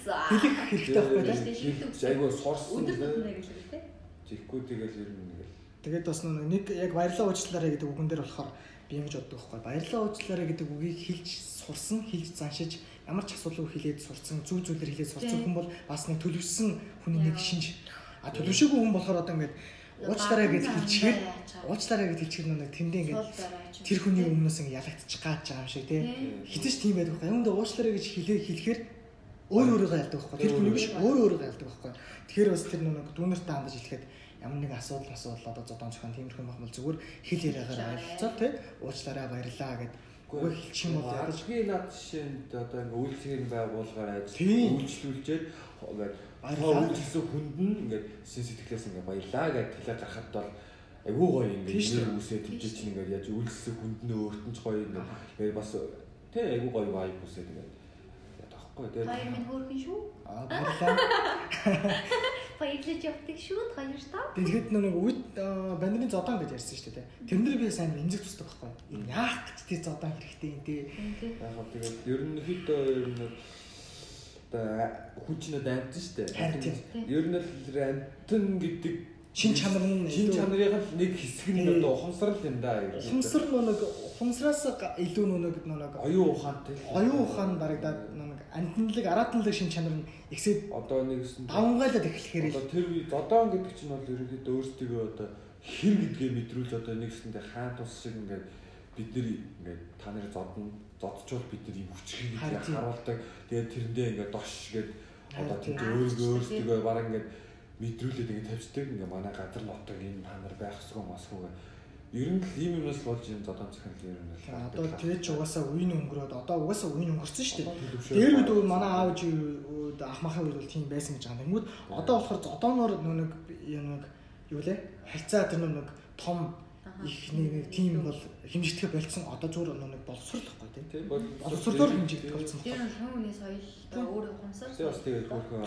хэлэх хэрэгтэй байхгүй Тий, тий. тий, шийдэл үгс. Айгуу сорсон. Тэгэхгүй тэгэл ер нь ингээл Тэгээд бас нэг яг баярлаа уучлаарай гэдэг үгэн дээр болохоор би ингэж боддог байхгүй. Баярлаа уучлаарай гэдэг үгийг хэлж сурсан, хэлж заншиж ямар ч асуудалгүй хэлээд сурсан, зүв зүйлэр хэлээд сурсан Тийм. хүн бол бас нэг төлөвшсөн хүний нэг шинж. А төлөвшөөгүй хүн болохоор одоо ингэж уучлаарай гэж хэлчихээр Уучлаарай. гэж хэлчихэр нэг тэндээ юм. тэр хүний өмнөөс ингэ ялагдчих гаач байгаа юм шиг тий. Хизэж тийм байдаг байхгүй. Юундаа уучлаарай гэж хэлээ хэлэхээр өөр өөрийгөө ялдаг байхгүй. Тэр хүний биш өөр өөрийгөө ялдаг байхгүй. Тэгэхээр бас тэр нэг дүүнертэй хандаж хэлэхэд ямар нэгэн асуудал асуудал одоо зодон зохион тиймэрхүү юм бол зүгээр хэл яриагаар ойлцоо тий. Уучлаарай баярлаа гэд үгүй хэлчих юм бол ядаж Ажгийн над жишээнд одоо ингээ үйлчлэгийн байгууллагаар ажил Тийм. үйлчлүүлчихэд ингээд Баярлалаа. үйлчлсэн хүнд нь ингээд шин сэтгэлээс ингээ баярлаа гэж хэлээд гарахад бол айгүй гоё ингээ Тийм шүү. нэр үсээ тэмцэж чинь ингээ яаж үйлчлсэн хүнд нь өөрт нь ч гоё ингээ тэгээ бас тий айгүй гоё vibe үсээд ингээ яа тахгүй тэгээ Хоёр минь хөөрхөн шүү. аа баярлаа. Баярлаж явдаг шүү. Хоёр та. Тэгэхэд нэг үед бандны зодон гэж ярьсан шүү дээ. Тэрнэр би сайн эмзэг тусдаг байхгүй. Яах гэж тий зодон хэрэгтэй юм тий. Тий. яг тэгээд ерөнхийдөө ер нь одоо хүн чинь одоо амт шүү дээ. Харин тийм. Ер нь л амтэн гэдэг Шин чанар нь шин чанарын нэг хэсэг нь одоо ухамсарл юм да. Ухамсар нэг ухамсараас илүү нэг нэг оюун ухаантай. оюун ухаан дарагдаад нэг андинлаг аратанлаг шин чанар нь ихсээд одоо нэгсэн давангаалаад эхлэхээр л тэр үе зодоон гэдэг чинь бол ерөнхийдөө өөрсдөө одоо хэр гэдгээ мэдрүүлж одоо нэгсэндээ хаан тус шиг ингээд бид нар ингээд та нарыг зодно зодчвол бид нар юм тийм. харуулдаг. Тэгээд тэрэндээ ингээд дош гээд одоо тийм. тийм өөрийгөө өөрсдөө бараг ингээд мэдрүүлээд ингээд тавьчихдаг. Ингээд манай газар нутаг энэ та нар байх ёсгүй масгүй гэх. Ер нь л ийм юмнаас болж юм зодоон цахил ер нь л. одоо тэгээд ч угаасаа үеийн өнгөрөөд одоо угаасаа үеийн өнгөрсөн шүү дээ. Тэр үед манай аав үед ах махын үед бол тийм байсан гэж байгаа юм. Тэнгүүд одоо болохоор зодооноор нөө нэг юу лээ? Хайцаа тэр нэг том их нэг тим бол хэмжигдэхэ болцсон одоо зүгээр нэг боловсруулахгүй тийм. Тийм бол Боловсруулаар хэмжигдэх болсон нь хүн хүний соёл өөрөө ухамсар. Тэгээ бас тэгээд хөөхөн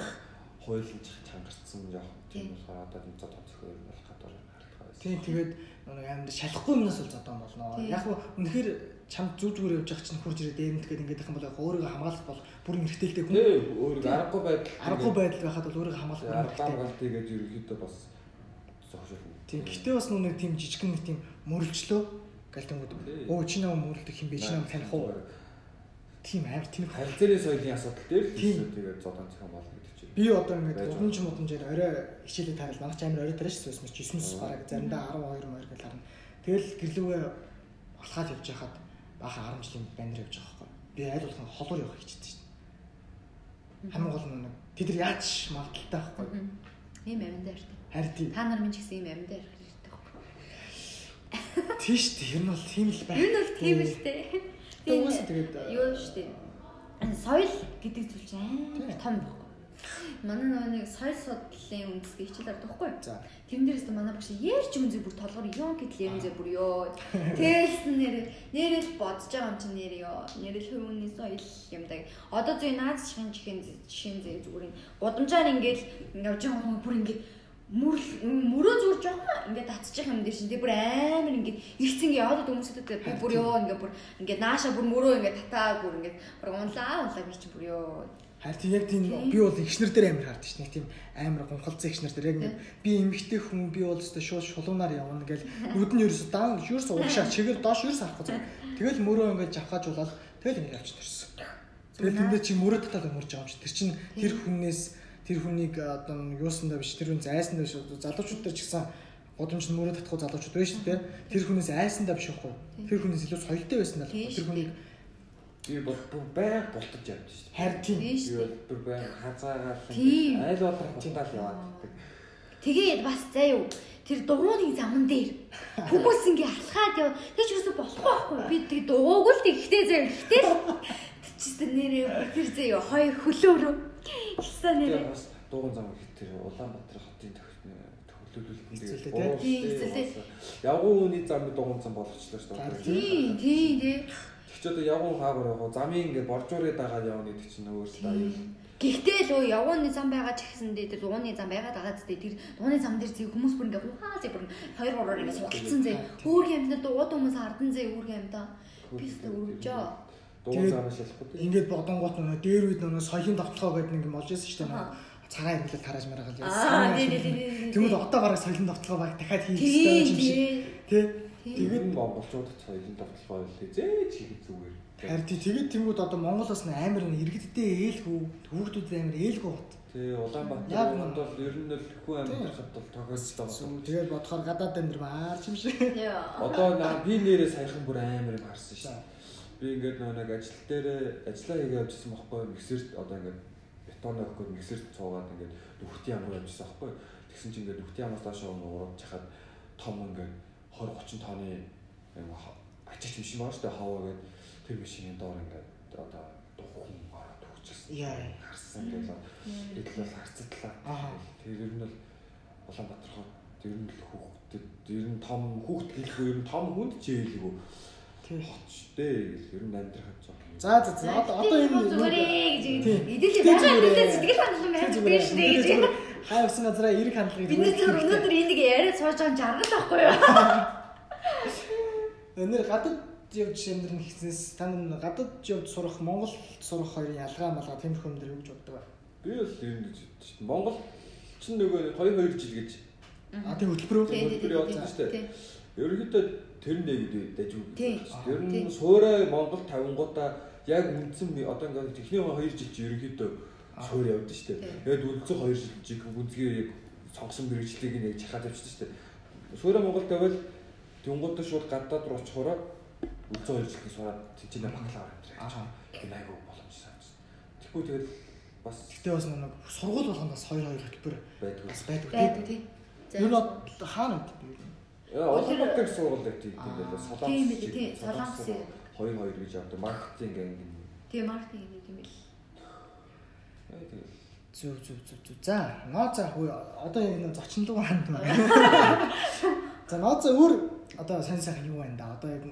хуулийн чангарцсан яг Тийм. тийм болохоор одоо энэ зод тоцох юм хардгаа байсан. Тийм тэгээд нэг амьд шалахгүй юмнаас бол зодон болно. Тийм. Яг нь үнэхээр чамд зүг зүгээр явж байгаа чинь хурж ирээд дээрнт гэдэг ингээд юм бол яг өөрийгөө хамгаалах бол бүр эргэжтэйлтэй хүн. Тий өөрийг аргагүй байдал Аргагүй байдал байхад бол өөрийгөө хамгаалах бүр хэрэгтэй. гал тэгээд ерөнхийдөө бас зогшоол. Тийм гэхдээ бас нүг тийм жижигхэн нэг тийм мөрөлчлөө гэлтэнгүүд. Оо чи намайг мөрөлдөх юм бэ? Чи намайг таних уу? Тийм амар тэнэг. Харилцааны соёлын асуудал дээр л тэгээд зодон зохион болно гэдэг чинь. Би одоо ингээд Байж удамж модамжээр орой хичээлээ тарал манай ч амар орой тараш шүү дээ. 9-с бараг заримдаа 12 морь гэл харна. Тэгэл гэрлүүгээ алхаад явж хахад баахан 10 жилийн банер явж байгаа байхгүй. Би аль болох холуур явах хичээдэг шүү дээ. Хамгийн гол нь нэг тэд нар яаж магадaltaй байхгүй. Ийм амин дээр. Харин. Та нар минь ч гэсэн ийм амин дээр. Тийш нь бол тийм л байх. Энэ бол тийм л дээ. Тэгээ угаасаа тэгээд, э, юу шүү дээ. Соёл гэдэг зүйл чинь амар Тийм. том байхгүй. Манай нөгөө нэг соёл судлалын үндэсний хичээл ордог байхгүй. За. Тэрэн дээрээс та манай багш ярьж юм зэ бүр толгоор ёо гэдэл юм зэ бүр ёо. Тэгэлс нэр нэрэл бодож байгаа юм чинь нэр ёо. Нэрэл хүмүүний соёл юм даг. Одоо зөв наад шин чихэн жишээн зэ зүгээр гудамжаар ингээл явж байгаа хүмүүс бүр ингээд мөрөл мөрөө зүгээр жоохон ингээд татчих юм дээр чинь тий бүр амар ингээд ингээд яваад хүмүүсэд би бүр ёо ингээд бүр ингээд нааша бүр мөрөө ингээд татаа бүр ингээд бүр унлаа унлаа би чи бүр ёо Харин тийм яг тийм би бол ихшнэр дээр амар хардаг шне. Тийм амар гонхолцсон ихшнэр дээр яг ингээд би эмгэгтэй хүн би бол өстой шууд шулуунаар явна гэл нүд нь ерөөсө даан ерөөсө уушаа чигээр доош ерөөсө харахгүй зав. Тэгэл мөрөө ингээд жавхаажуулаад тэгэл ингээд явж төрсөн. Тэгэл тэндээ чи мөрөө татаад өмөрж байгаа юм чи. Тэр чин тэр хүнээс тэр хүнийг одоо юусандаа биш тэр хүн зайсандаа биш залуучууд дээр ч гэсэн годомч мөрөө татахгүй залуучууд байна шүү дээ. Тэр хүнээс айсандаа биш байхгүй. Тэр хүнээс илүү соёлтой байсан даа. Тэр хүнийг Би бол байг бултаж явж шүү дээ. харин тийм Би бол бүр байг хазаагаар айл болор бултаад яваад байдаг. Тэгээд бас заа юу тэр дугуйны заман дээр хүмүүс ингээ алхаад яв. Тэр ч юусо болохгүй байхгүй. Би тэг дугууг л тэгхтэй заа ихтэй л чистэ нэрээ тэр юу хоёр хөлөөрөө. Ихсэн нэрээ. Бас дууган зам гэх тэр Улаанбаатар хотын? Тийм, хэцүүлээ. Явган хүний зам дууган зам болгочлоо шүү дээ. Тийм тийм тий. Тэгч одоо явган хаагаар яваа замын ингээд боржуурыг дагаад явна гэдэг чинь өөрөөсөө аюул. Гэхдээ л өө явгууны зам байгаа ч гэсэн дээ тэр дугууны зам байгаа дагаад зтэй тэр дугууны зам дээр зэ хүмүүс бүр ингээ ухаа зэ бүр хоёр гураар ингээ сугалцсан зэ. Хөөргийн амьтад дуугаад хүмүүс хардан зэ хөөргийн амьтаа. Би өстө замаа шалахгүй. Ингээд бодонгууд нөгөө дээр үед нөгөө соёлын тогтолгоо гэдэг нэг юм болж ирсэн шүү дээ. Цагаан имлэл тарааж маргаал тий. Тэгмэд одоо бараг соёлын тогтолгоо баг дахиад хийх хэрэгтэй юм шиг. тий. Тий. Тэгээд монголчуудад соёлын давталгаа хизээч хийх зүгээр. Харин тий тэгээд тэнгууд одоо Монголоос нэ амар нэг иргэдтэй ээлгүй хүүхдүүд амар ээлгүй бот. Тий Улаанбаатар Яг юмд бол ер нь л хүн амьдрахад бол тохиолдсон. Тэгээд бодохоор гадаад амир маарч юм шиг. Яа. Одоо би нэрээ саяхан бүр амар юм харсан шүү. Би ингээд нөгөө нэг ажил дээр ажиллаа хийгээ явжсэн байхгүй миксерт одоо ингээд бетон өгөхгүй миксерт цуугаад ингээд нүхтийн руу явжсэн байхгүй. Тэгсэн чинь ингээд нүхтийн амаас доошоо ураад чахад том ингээд 20 30 тонны ачаач биш юм аа шүү дээ хаваа гэдэг тэр машины доор ингээд одоо духан ороод өгчихсэн. Яа. Харсан ингээд эдл бол харцатлаа. Аа. Тэр ер нь бол Улаанбаатар хот ер нь л хүүхдэд ер нь том хүүхд гэлгүй ер нь том хүнд ч Тий. хотчтэй ер нь амьдрахад жоо. За за за одоо одоо энэ зүгээр ээ гэж Тий. идэл Тий, байгаа ээ. мэдээ сэтгэл хандлан байх биш дээ гэж. хайвсан газараа эрг хандлагыг Бид нар зөвхөн өнөөдөр энийг яриад сууж байгаа нь жаргал байхгүй юу? Өнөр гадаад явж амьдрын хэснээс та нар гадаад явж сурах Монгол сурах хоёрын ялгаа малгаа тиймэрхүү юм дээр юу гэж боддог вэ? Би бол ер нь гэж боддог шүү дээ. Монгол ч нөгөө 2 2 жил гэж А тийм хөтөлбөрөө хөтөлбөр явуулсан шүү дээ. ерөнхийдөө тэр нэгэд дажгүй Тий. гэж байна. Тэр нь суурай Монгол тавингуудаа яг үндсэн одоо ингээд техникийн 2 жил чи ерөнхийдөө суур явдсан шүү дээ. Тий. Тэгээд үндсэн 2 жил чи гүнзгий яг сонгосон мэрэгчлийг нь яг чахаад явчихсан шүү дээ. Суурай Монгол тавил тэнгуудаа шууд гадаад руу очихороо үндсэн 2 жилийн сураад тэнцэнэ бакалавр амтраа. Аа. Энэ айгу боломж санагдсан. Тэгвэл тэгэл бас Гэтэ бас нэг сургууль болгоноос 2 2 хөтөлбөр байдгүй. бас байдаг Байдаг тийм. нь бол хаана байдаг юм? Улаанбаатар сургууль дээр тийм Аа. дээ. Солонгос. Тийм тийм. Солонгос. 2 2 гэж явдаг. Маркетинг анги. Тэгээ маркетинг гэдэг юм. Яа тэгэл. Зүг зүг зүг зүг. За, нооза хөө одоо яг нэг зочин руу ханд байна. За, нооза өөр одоо сайн сайхан юу байна да? Одоо яг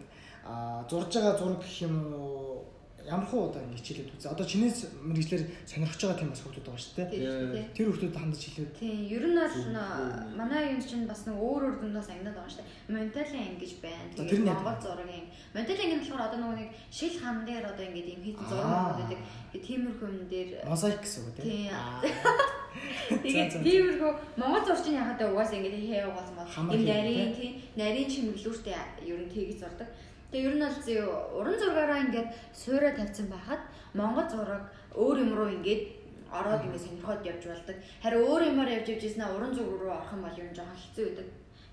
а зурж байгаа зураг гэх юм уу? Ямар хуу одоо ингэ хичээлээд үзээ. Одоо чинээс мэрэгчлэр сонирхож байгаа тийм бас хүмүүс байгаа шүү дээ. Тэр хүмүүс хандаж хэлээд Тийм, ер нь бол манай юм чинь бас нэг өөр өөр дүндээс ангинаад байгаа шүү дээ. Монталын анги гэж байна. Тэр Монгол зургийн. Монталын анги нь болохоор одоо нөгөө нэг шил хан дээр одоо ингээд юм хийсэн зураг байдаг. Тиймэрхүү юм дээр мозаик гэсэн үг тийм. Тэгээд тиймэрхүү Монгол зурчин яхад угаасаа ингээд хээ угаасан бол юм нарийн тийм нарийн чимэглүүртэй ер нь тэгж зурдаг. Тэгээ ер нь бол зөө уран зургаараа ингээд суурай тавьсан байхад Монгол зураг өөр юм руу ингээд ороод ингээд сонирхоод явж болдог. Харин өөр юмар явж явж ийснэ уран зураг руу орох юм бол ер нь жоохон хэцүү байдаг.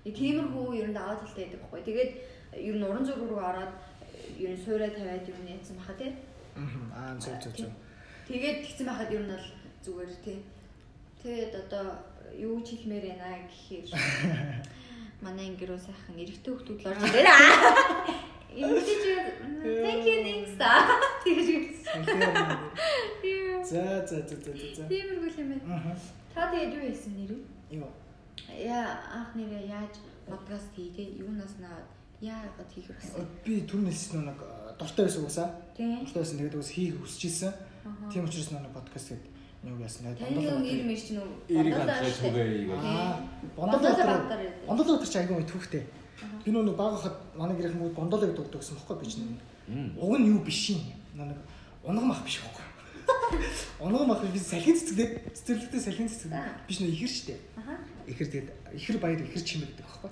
Тиймэрхүү ер нь даваа талтай байдаг байхгүй. Тэгээд ер нь уран зураг руу ороод ер нь суурай тавиад ер нь яатсан баха. Мгм. Аа зөв зөв зөв. Тэгээд тэгсэн байхад ер нь бол зүгээр тий. Тэгээд одоо юу ч хэлмээр байна гэхээр манай ингэрөө сайхан эрэгтэй хүмүүс л орж ирээ. Ингэж thank you next. Тэгэж Солио. За за за за за. за. тиймэрхүү юм байна. Та тэгээд юу хийсэн нэр? Юу? Яа анх нэрээ яаж подкаст хийгээ? Юунаас наад яагаад хийх хэрэгсэн? Би түр нэлсэн нэг дуртай байсан уусаа. Тийм. Дуртай байсан тэгээд ус хийх. Аха. Тийм учраас нэг подкаст юу яасан тэгээд Таны нэг нэр мэр чинь Эрийг дээ. түгээ. Аа, Бондол байдаг. Бондол Баатар ч айгүй түүхтэй. Би нөгөө баг хахад манай гэрэх мүүд бондол гэдэг дуртай гэсэн бохгүй би чинь. Уг нь юу биш юм. Нэг унган мах биш бохгүй. Унган мах би салхин цэцгэлээ цэцэрлэгтэй салхин цэцгэлээ биш нөө ихэр штэ. Ихэр тэгээд ихэр баяр ихэр чимэг гэдэг байхгүй.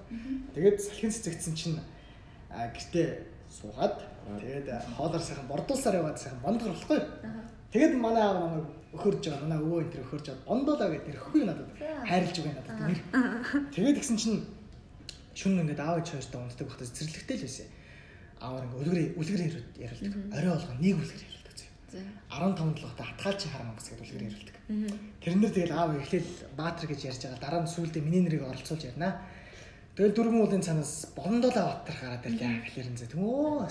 Тэгээд салхин цэцэгдсэн чинь гэртээ суугаад тэгээд хоолоор сайхан бордуулсаар яваад сайхан бондгор болохгүй. Аха. Тэгээд манай аав намайг өхөрж байгаа. Манай өвөө энэ төр өхөрж байгаа. Бондолоо гэдэг нэр өгөхгүй надад. Хайрлж байгаа надад нэр. Тэгээд гисэн чинь шүн ингээд аав ээж хоёртой унтдаг багтаа цэцэрлэгтэй л байсан. Аавар ингээд үлгэр үлгэр яриулдаг. Орой болгоо нэг үлгэр яриулдаг зөө. За. 15 толготой хатгаалчин харам ангас гэдэг үлгэр яриулдаг. Мгм. Тэрнэр тэгэл аав эхлээл Баатар гэж ярьж байгаа. Дараа нь сүүлдээ миний нэрийг оролцуулж ярина. Тэгэл дөрвөн уулын цанаас бондолоо баттар гараад ирлээ. Гэхлээр энэ тэмөө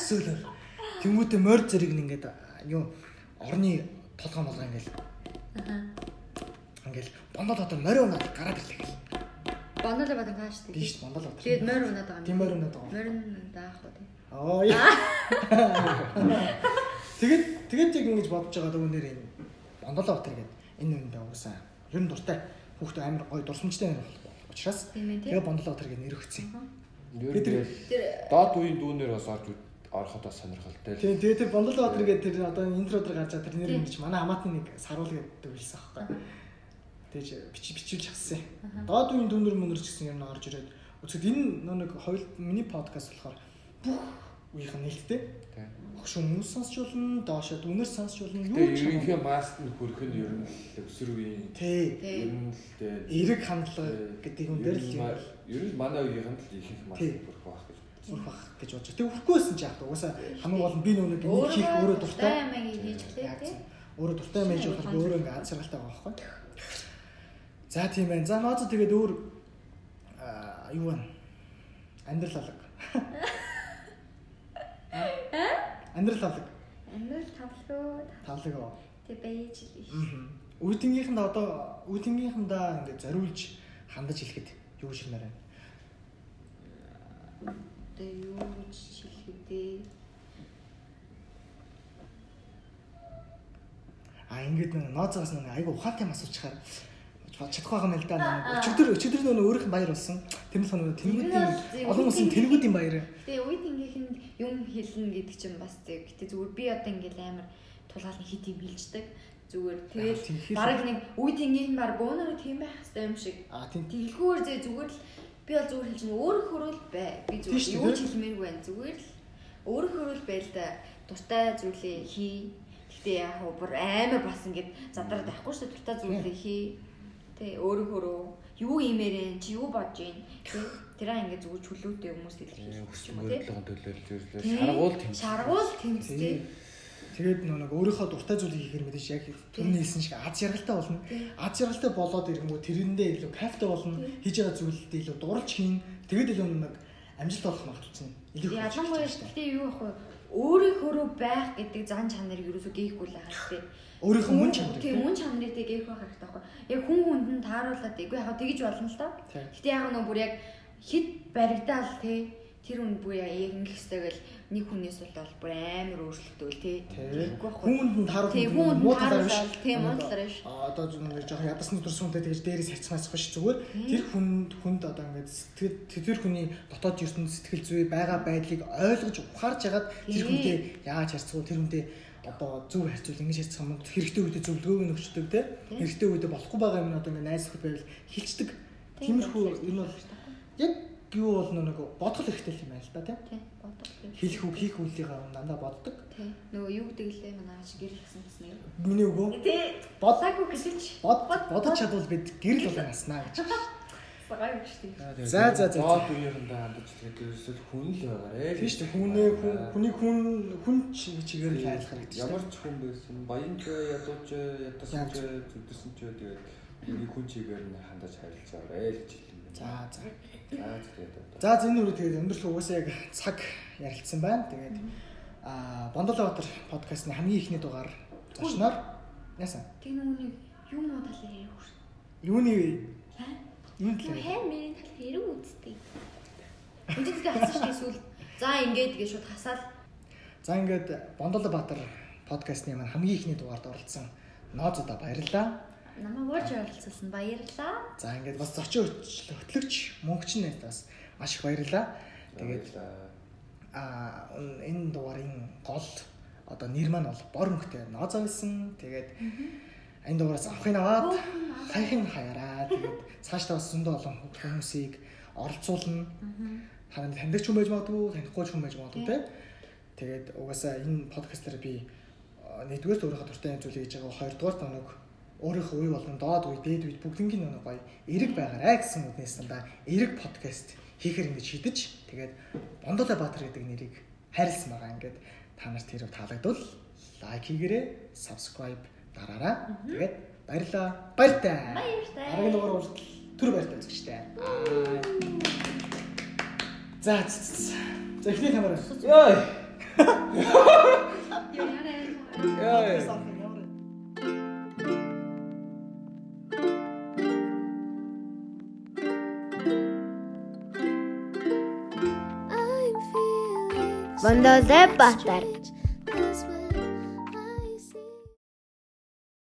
төсөөлөр. Тэмүүтэ морь зэрэг нь ингээд юу орны толгой молгоо ингээд Аха. ингээд бондол дотор морь унаад гараад ирлээ гэл. Бондол бадан хааш тий. Биш бондол дотор. Тэгээд морь унаад байгаа юм. Тийм морь унаад байгаа. Морь унаах уу тий. Оо яа. Тэгээд тэгээд яг ингэж бодож байгаа дөө нэр энэ бондолоо батар гэдэг энэ үндэ уусаа. Ер нь дуртай хүүхдээ амар гоё дурсамжтай нэр болох учраас Тийм ээ тий. тэгээ бондолоо батар гэдэг нэр өгсөн. Тэр- нь Тэр доод үеийн дүүнээр бас орж ороход бас сонирхолтой. Тийм тэгээ тэр бондолоо батар гэдэг тэр одоо интро дээр гарч байгаа тэр нэр Тийм. ингэж манай хамаатны нэг саруул гэдэг үлсэн аахгүй. Тэгэж бичиж бичиж авсан. Доод үеийн дүүнэр мөнөр ч гэсэн юм орж ирээд өцөд энэ нэг хоёул миний подкаст болохоор бүх үеийнх нь. Тийм. Хошуу хүмүүс сонсч болно, доошо дүүнэр сонсч болно. Юу ч юм. ерөнхий маст нь хүрэх нь ер нь л өсвөр үеийн Тий. ер нь л дээ. Эерэг хандлага гэдэг юм дээр л юм Ер нь манай үеийнх нь л ихэнх маст хүрэх байх гэж. урах бах гэж бодож. Тэг үрхгүйсэн ч яах вэ? Угаасаа хамгийн гол нь би нүг хийх өөрөө дуртай. юм хийж плээ Яг тий. Өөрөө дуртай юм яаж болох өөрөө ингээ аз жаргалтай байгаа байхгүй. За тийм байна. За нөөц тэгээд өөр аа юу вэ? Амьдрал алга. Амьдрал алга. Амар тавлуу Тавлаг оо. тий байж л иш. Үйтингийнхэнд одоо үйтингийнхэндаа ингээ зориулж хандаж хэлэхэд юу шигнээр байна? Одоо юу гэж хэлэхдээ А ингээд нэг ноцоос нэг айгу ухаантай юм асуучаар чадах байгаа юм л да. Өчигдөр өчигдөр нөгөө өөрийнх нь баяр болсон. Нь нөгөө тэнгүүдийн олон улсын тэнгүүдийн баяр. Тэгээ үед ингэхэнд юм хэлнэ гэдэг чинь бас тэг. Гэтэ зүгээр би одоо ингээл амар тулгаалны хит юм хэлждэг. Зүгээр тэгэл бараг нэг үед ингэхэн бар бөөнөрөө тийм байх хэрэгтэй юм шиг. А тийм Тэглэхүүр зэ зүгээр л би бол зүгээр хэлж нэг өөрөө хөрөөл бай. Би зүгээр юу ч хэлмээргүй байна. Зүгээр л өөрөө хөрөөл байл да. Дуртай зүйлээ хий. Гэтэ яг бүр амар бас ингээд задраад байхгүй шүү дээ. Дуртай зүйлээ хий. Тэ өөрөө хөрөө. Юу иймэрэн чи юу бодож юм. Тэ тэраа ингээд зүгээр чөлөөтэй хүмүүс хэлэх Өсч юм тий. Шаргуул тийм. Шаргуул тэмцтэй. Тийм. Тэгээд нэг өөрийнхөө дуртай зүйлийг хийхээр мэдээж яг түрүүний хэлсэн шиг аз жаргалтай болно. Аз жаргалтай болоод ирэнгүү тэрэндээ илүү кайфтай болно. Хийж байгаа зүйлдээ илүү дуурч хийн. Тэгээд илүү нэг амжилт олох магадлал чинь илүү их Ялангуяа гэхдээ юу вэ? Өөрийнхөө байх гэдэг зан чанарыг ерөөсөө гээхгүй л байгаа хэрэгтэй. Өөрийнхөө мөн чанар. Тийм мөн чанарыг тэг гээх байх хэрэгтэй байхгүй. Яг хүн хүнд нь тааруулаад игүй яг тэгж болно л доо. Гэтэ яг нөө бүр яг хит баригдаал те тэр хүн бүр яг ингэх хэвээр л нэг хүнээс бол бүр амар өөрчлөгдөв тий. Хүнд нь нь муу талаар биш. тийм, муу талаар биш. Аа, Одоо нэг жоохон ядасны дурсамтай тэгж дээрээс харьцмаас биш зүгээр. Тэр хүнд хүнд одоо ингээд сэтгэл тэр хүний дотоод ертөнд сэтгэл зүй байгаа байдлыг ойлгож ухаарж ягаад тэр хүнтэй яаж вэ? Тэр хүнтэй одоо зөв харьцуул ингэж харьцах юм хэрэгтэй үедээ зөвлөгөөг нь өгчдөг те. Хэрэгтэй үедээ болохгүй байгаа юм одоо ингээд найз нөхөд байвал хилчдэг. Тиймэрхүү энэ бол яг юу бол нэг бодгол хэрэгтэй юм байна л да тийм. юм. Хэлэх үг хийх үлийнхаа дандаа боддог. Нөгөө юу гэдэг лээ манай аач гэрэл гэсэн гэсэн нэр. Миний Тий. Бод- Бодлаагүй гэсэж. бод бодож чадвал бид гэрэл болоо наснаа гэж. Сагай гэж тий. За, за, за, за. Бод үеийнхэндээ хандаж тэгээд ерөөсөл хүн л байгаарэ. Тийм шүү дээ. Хүнээ хүн хүний хүн хүн чи- чигээр л айлах хэрэгтэй. Ямар ч хүн байсан. Баян ч бай, ядуу ч, ядасан ч, тэгээд хүний хүн чигээр нь хандаж харилцаарэ л гэж. За за. За тэгээд. За зэн нүрэ тэгээд өндөрлөө угаасаа яг цаг ярилцсан байна. Тэгээд аа Бондолбаатар подкастны хамгийн ихний дугаар зочноор яасан? Тэг нүуний юм уу талаар ярих үү? Юуны вэ? Юу Юу талаар? хэн мэрийн талаар ярих үсттэй. Энд тэгээ хасаж тий сүл. За ингээд тэгээ шууд хасаал. За ингээд Бондолбаатар подкастны маань хамгийн ихний дугаард оролцсон Ноозода баярлалаа. Намайг уурж оролцуулсан баярлаа. За ингээд бас зочин хөтлөгч хөтлөгч мөнгөчин найз бас маш их баярлалаа. Тэгээд а энэ дугаарын гол одоо нэр маань бол бор мөхтэй ноозоо байсан. Тэгээд энэ дугаараас авахын аваад хайхын хаяраа. Тэгээд цаашдаа бас зөндөө олон хүмүүсийг оролцуулна. Харин таньдаг ч хүн байж магадгүй, танихгүй ч хүн байж магадгүй те. Тэгээд угаасаа энэ подкастаар би а, нэгдүгээр өөрийнхөө дуртай юм зүйлийг хийж байгаа. Хоёрдугаар та нэг өөрийнхөө үе болон доод үе, дээд үе бүгднгийн нэг гоё эрэг байгаарай гэсэн үгнээс дандаа эрэг подкаст хийхэр ингэж шийдэж тэгээд Бондолой Баатар гэдэг нэрийг хайрлсан байгаа. Ингээд та нарт хэрэг таалагдвал лайк хийгээрэй, subscribe дараарай. Тэгээд баярлаа. Баяртай. Баяртай. Дараагийн дугаар хүртэл түр баяртай үзэгчтэй. За за, эхний камера. Яй. Яарэ. Яй. I'm feeling Бондолой Баатар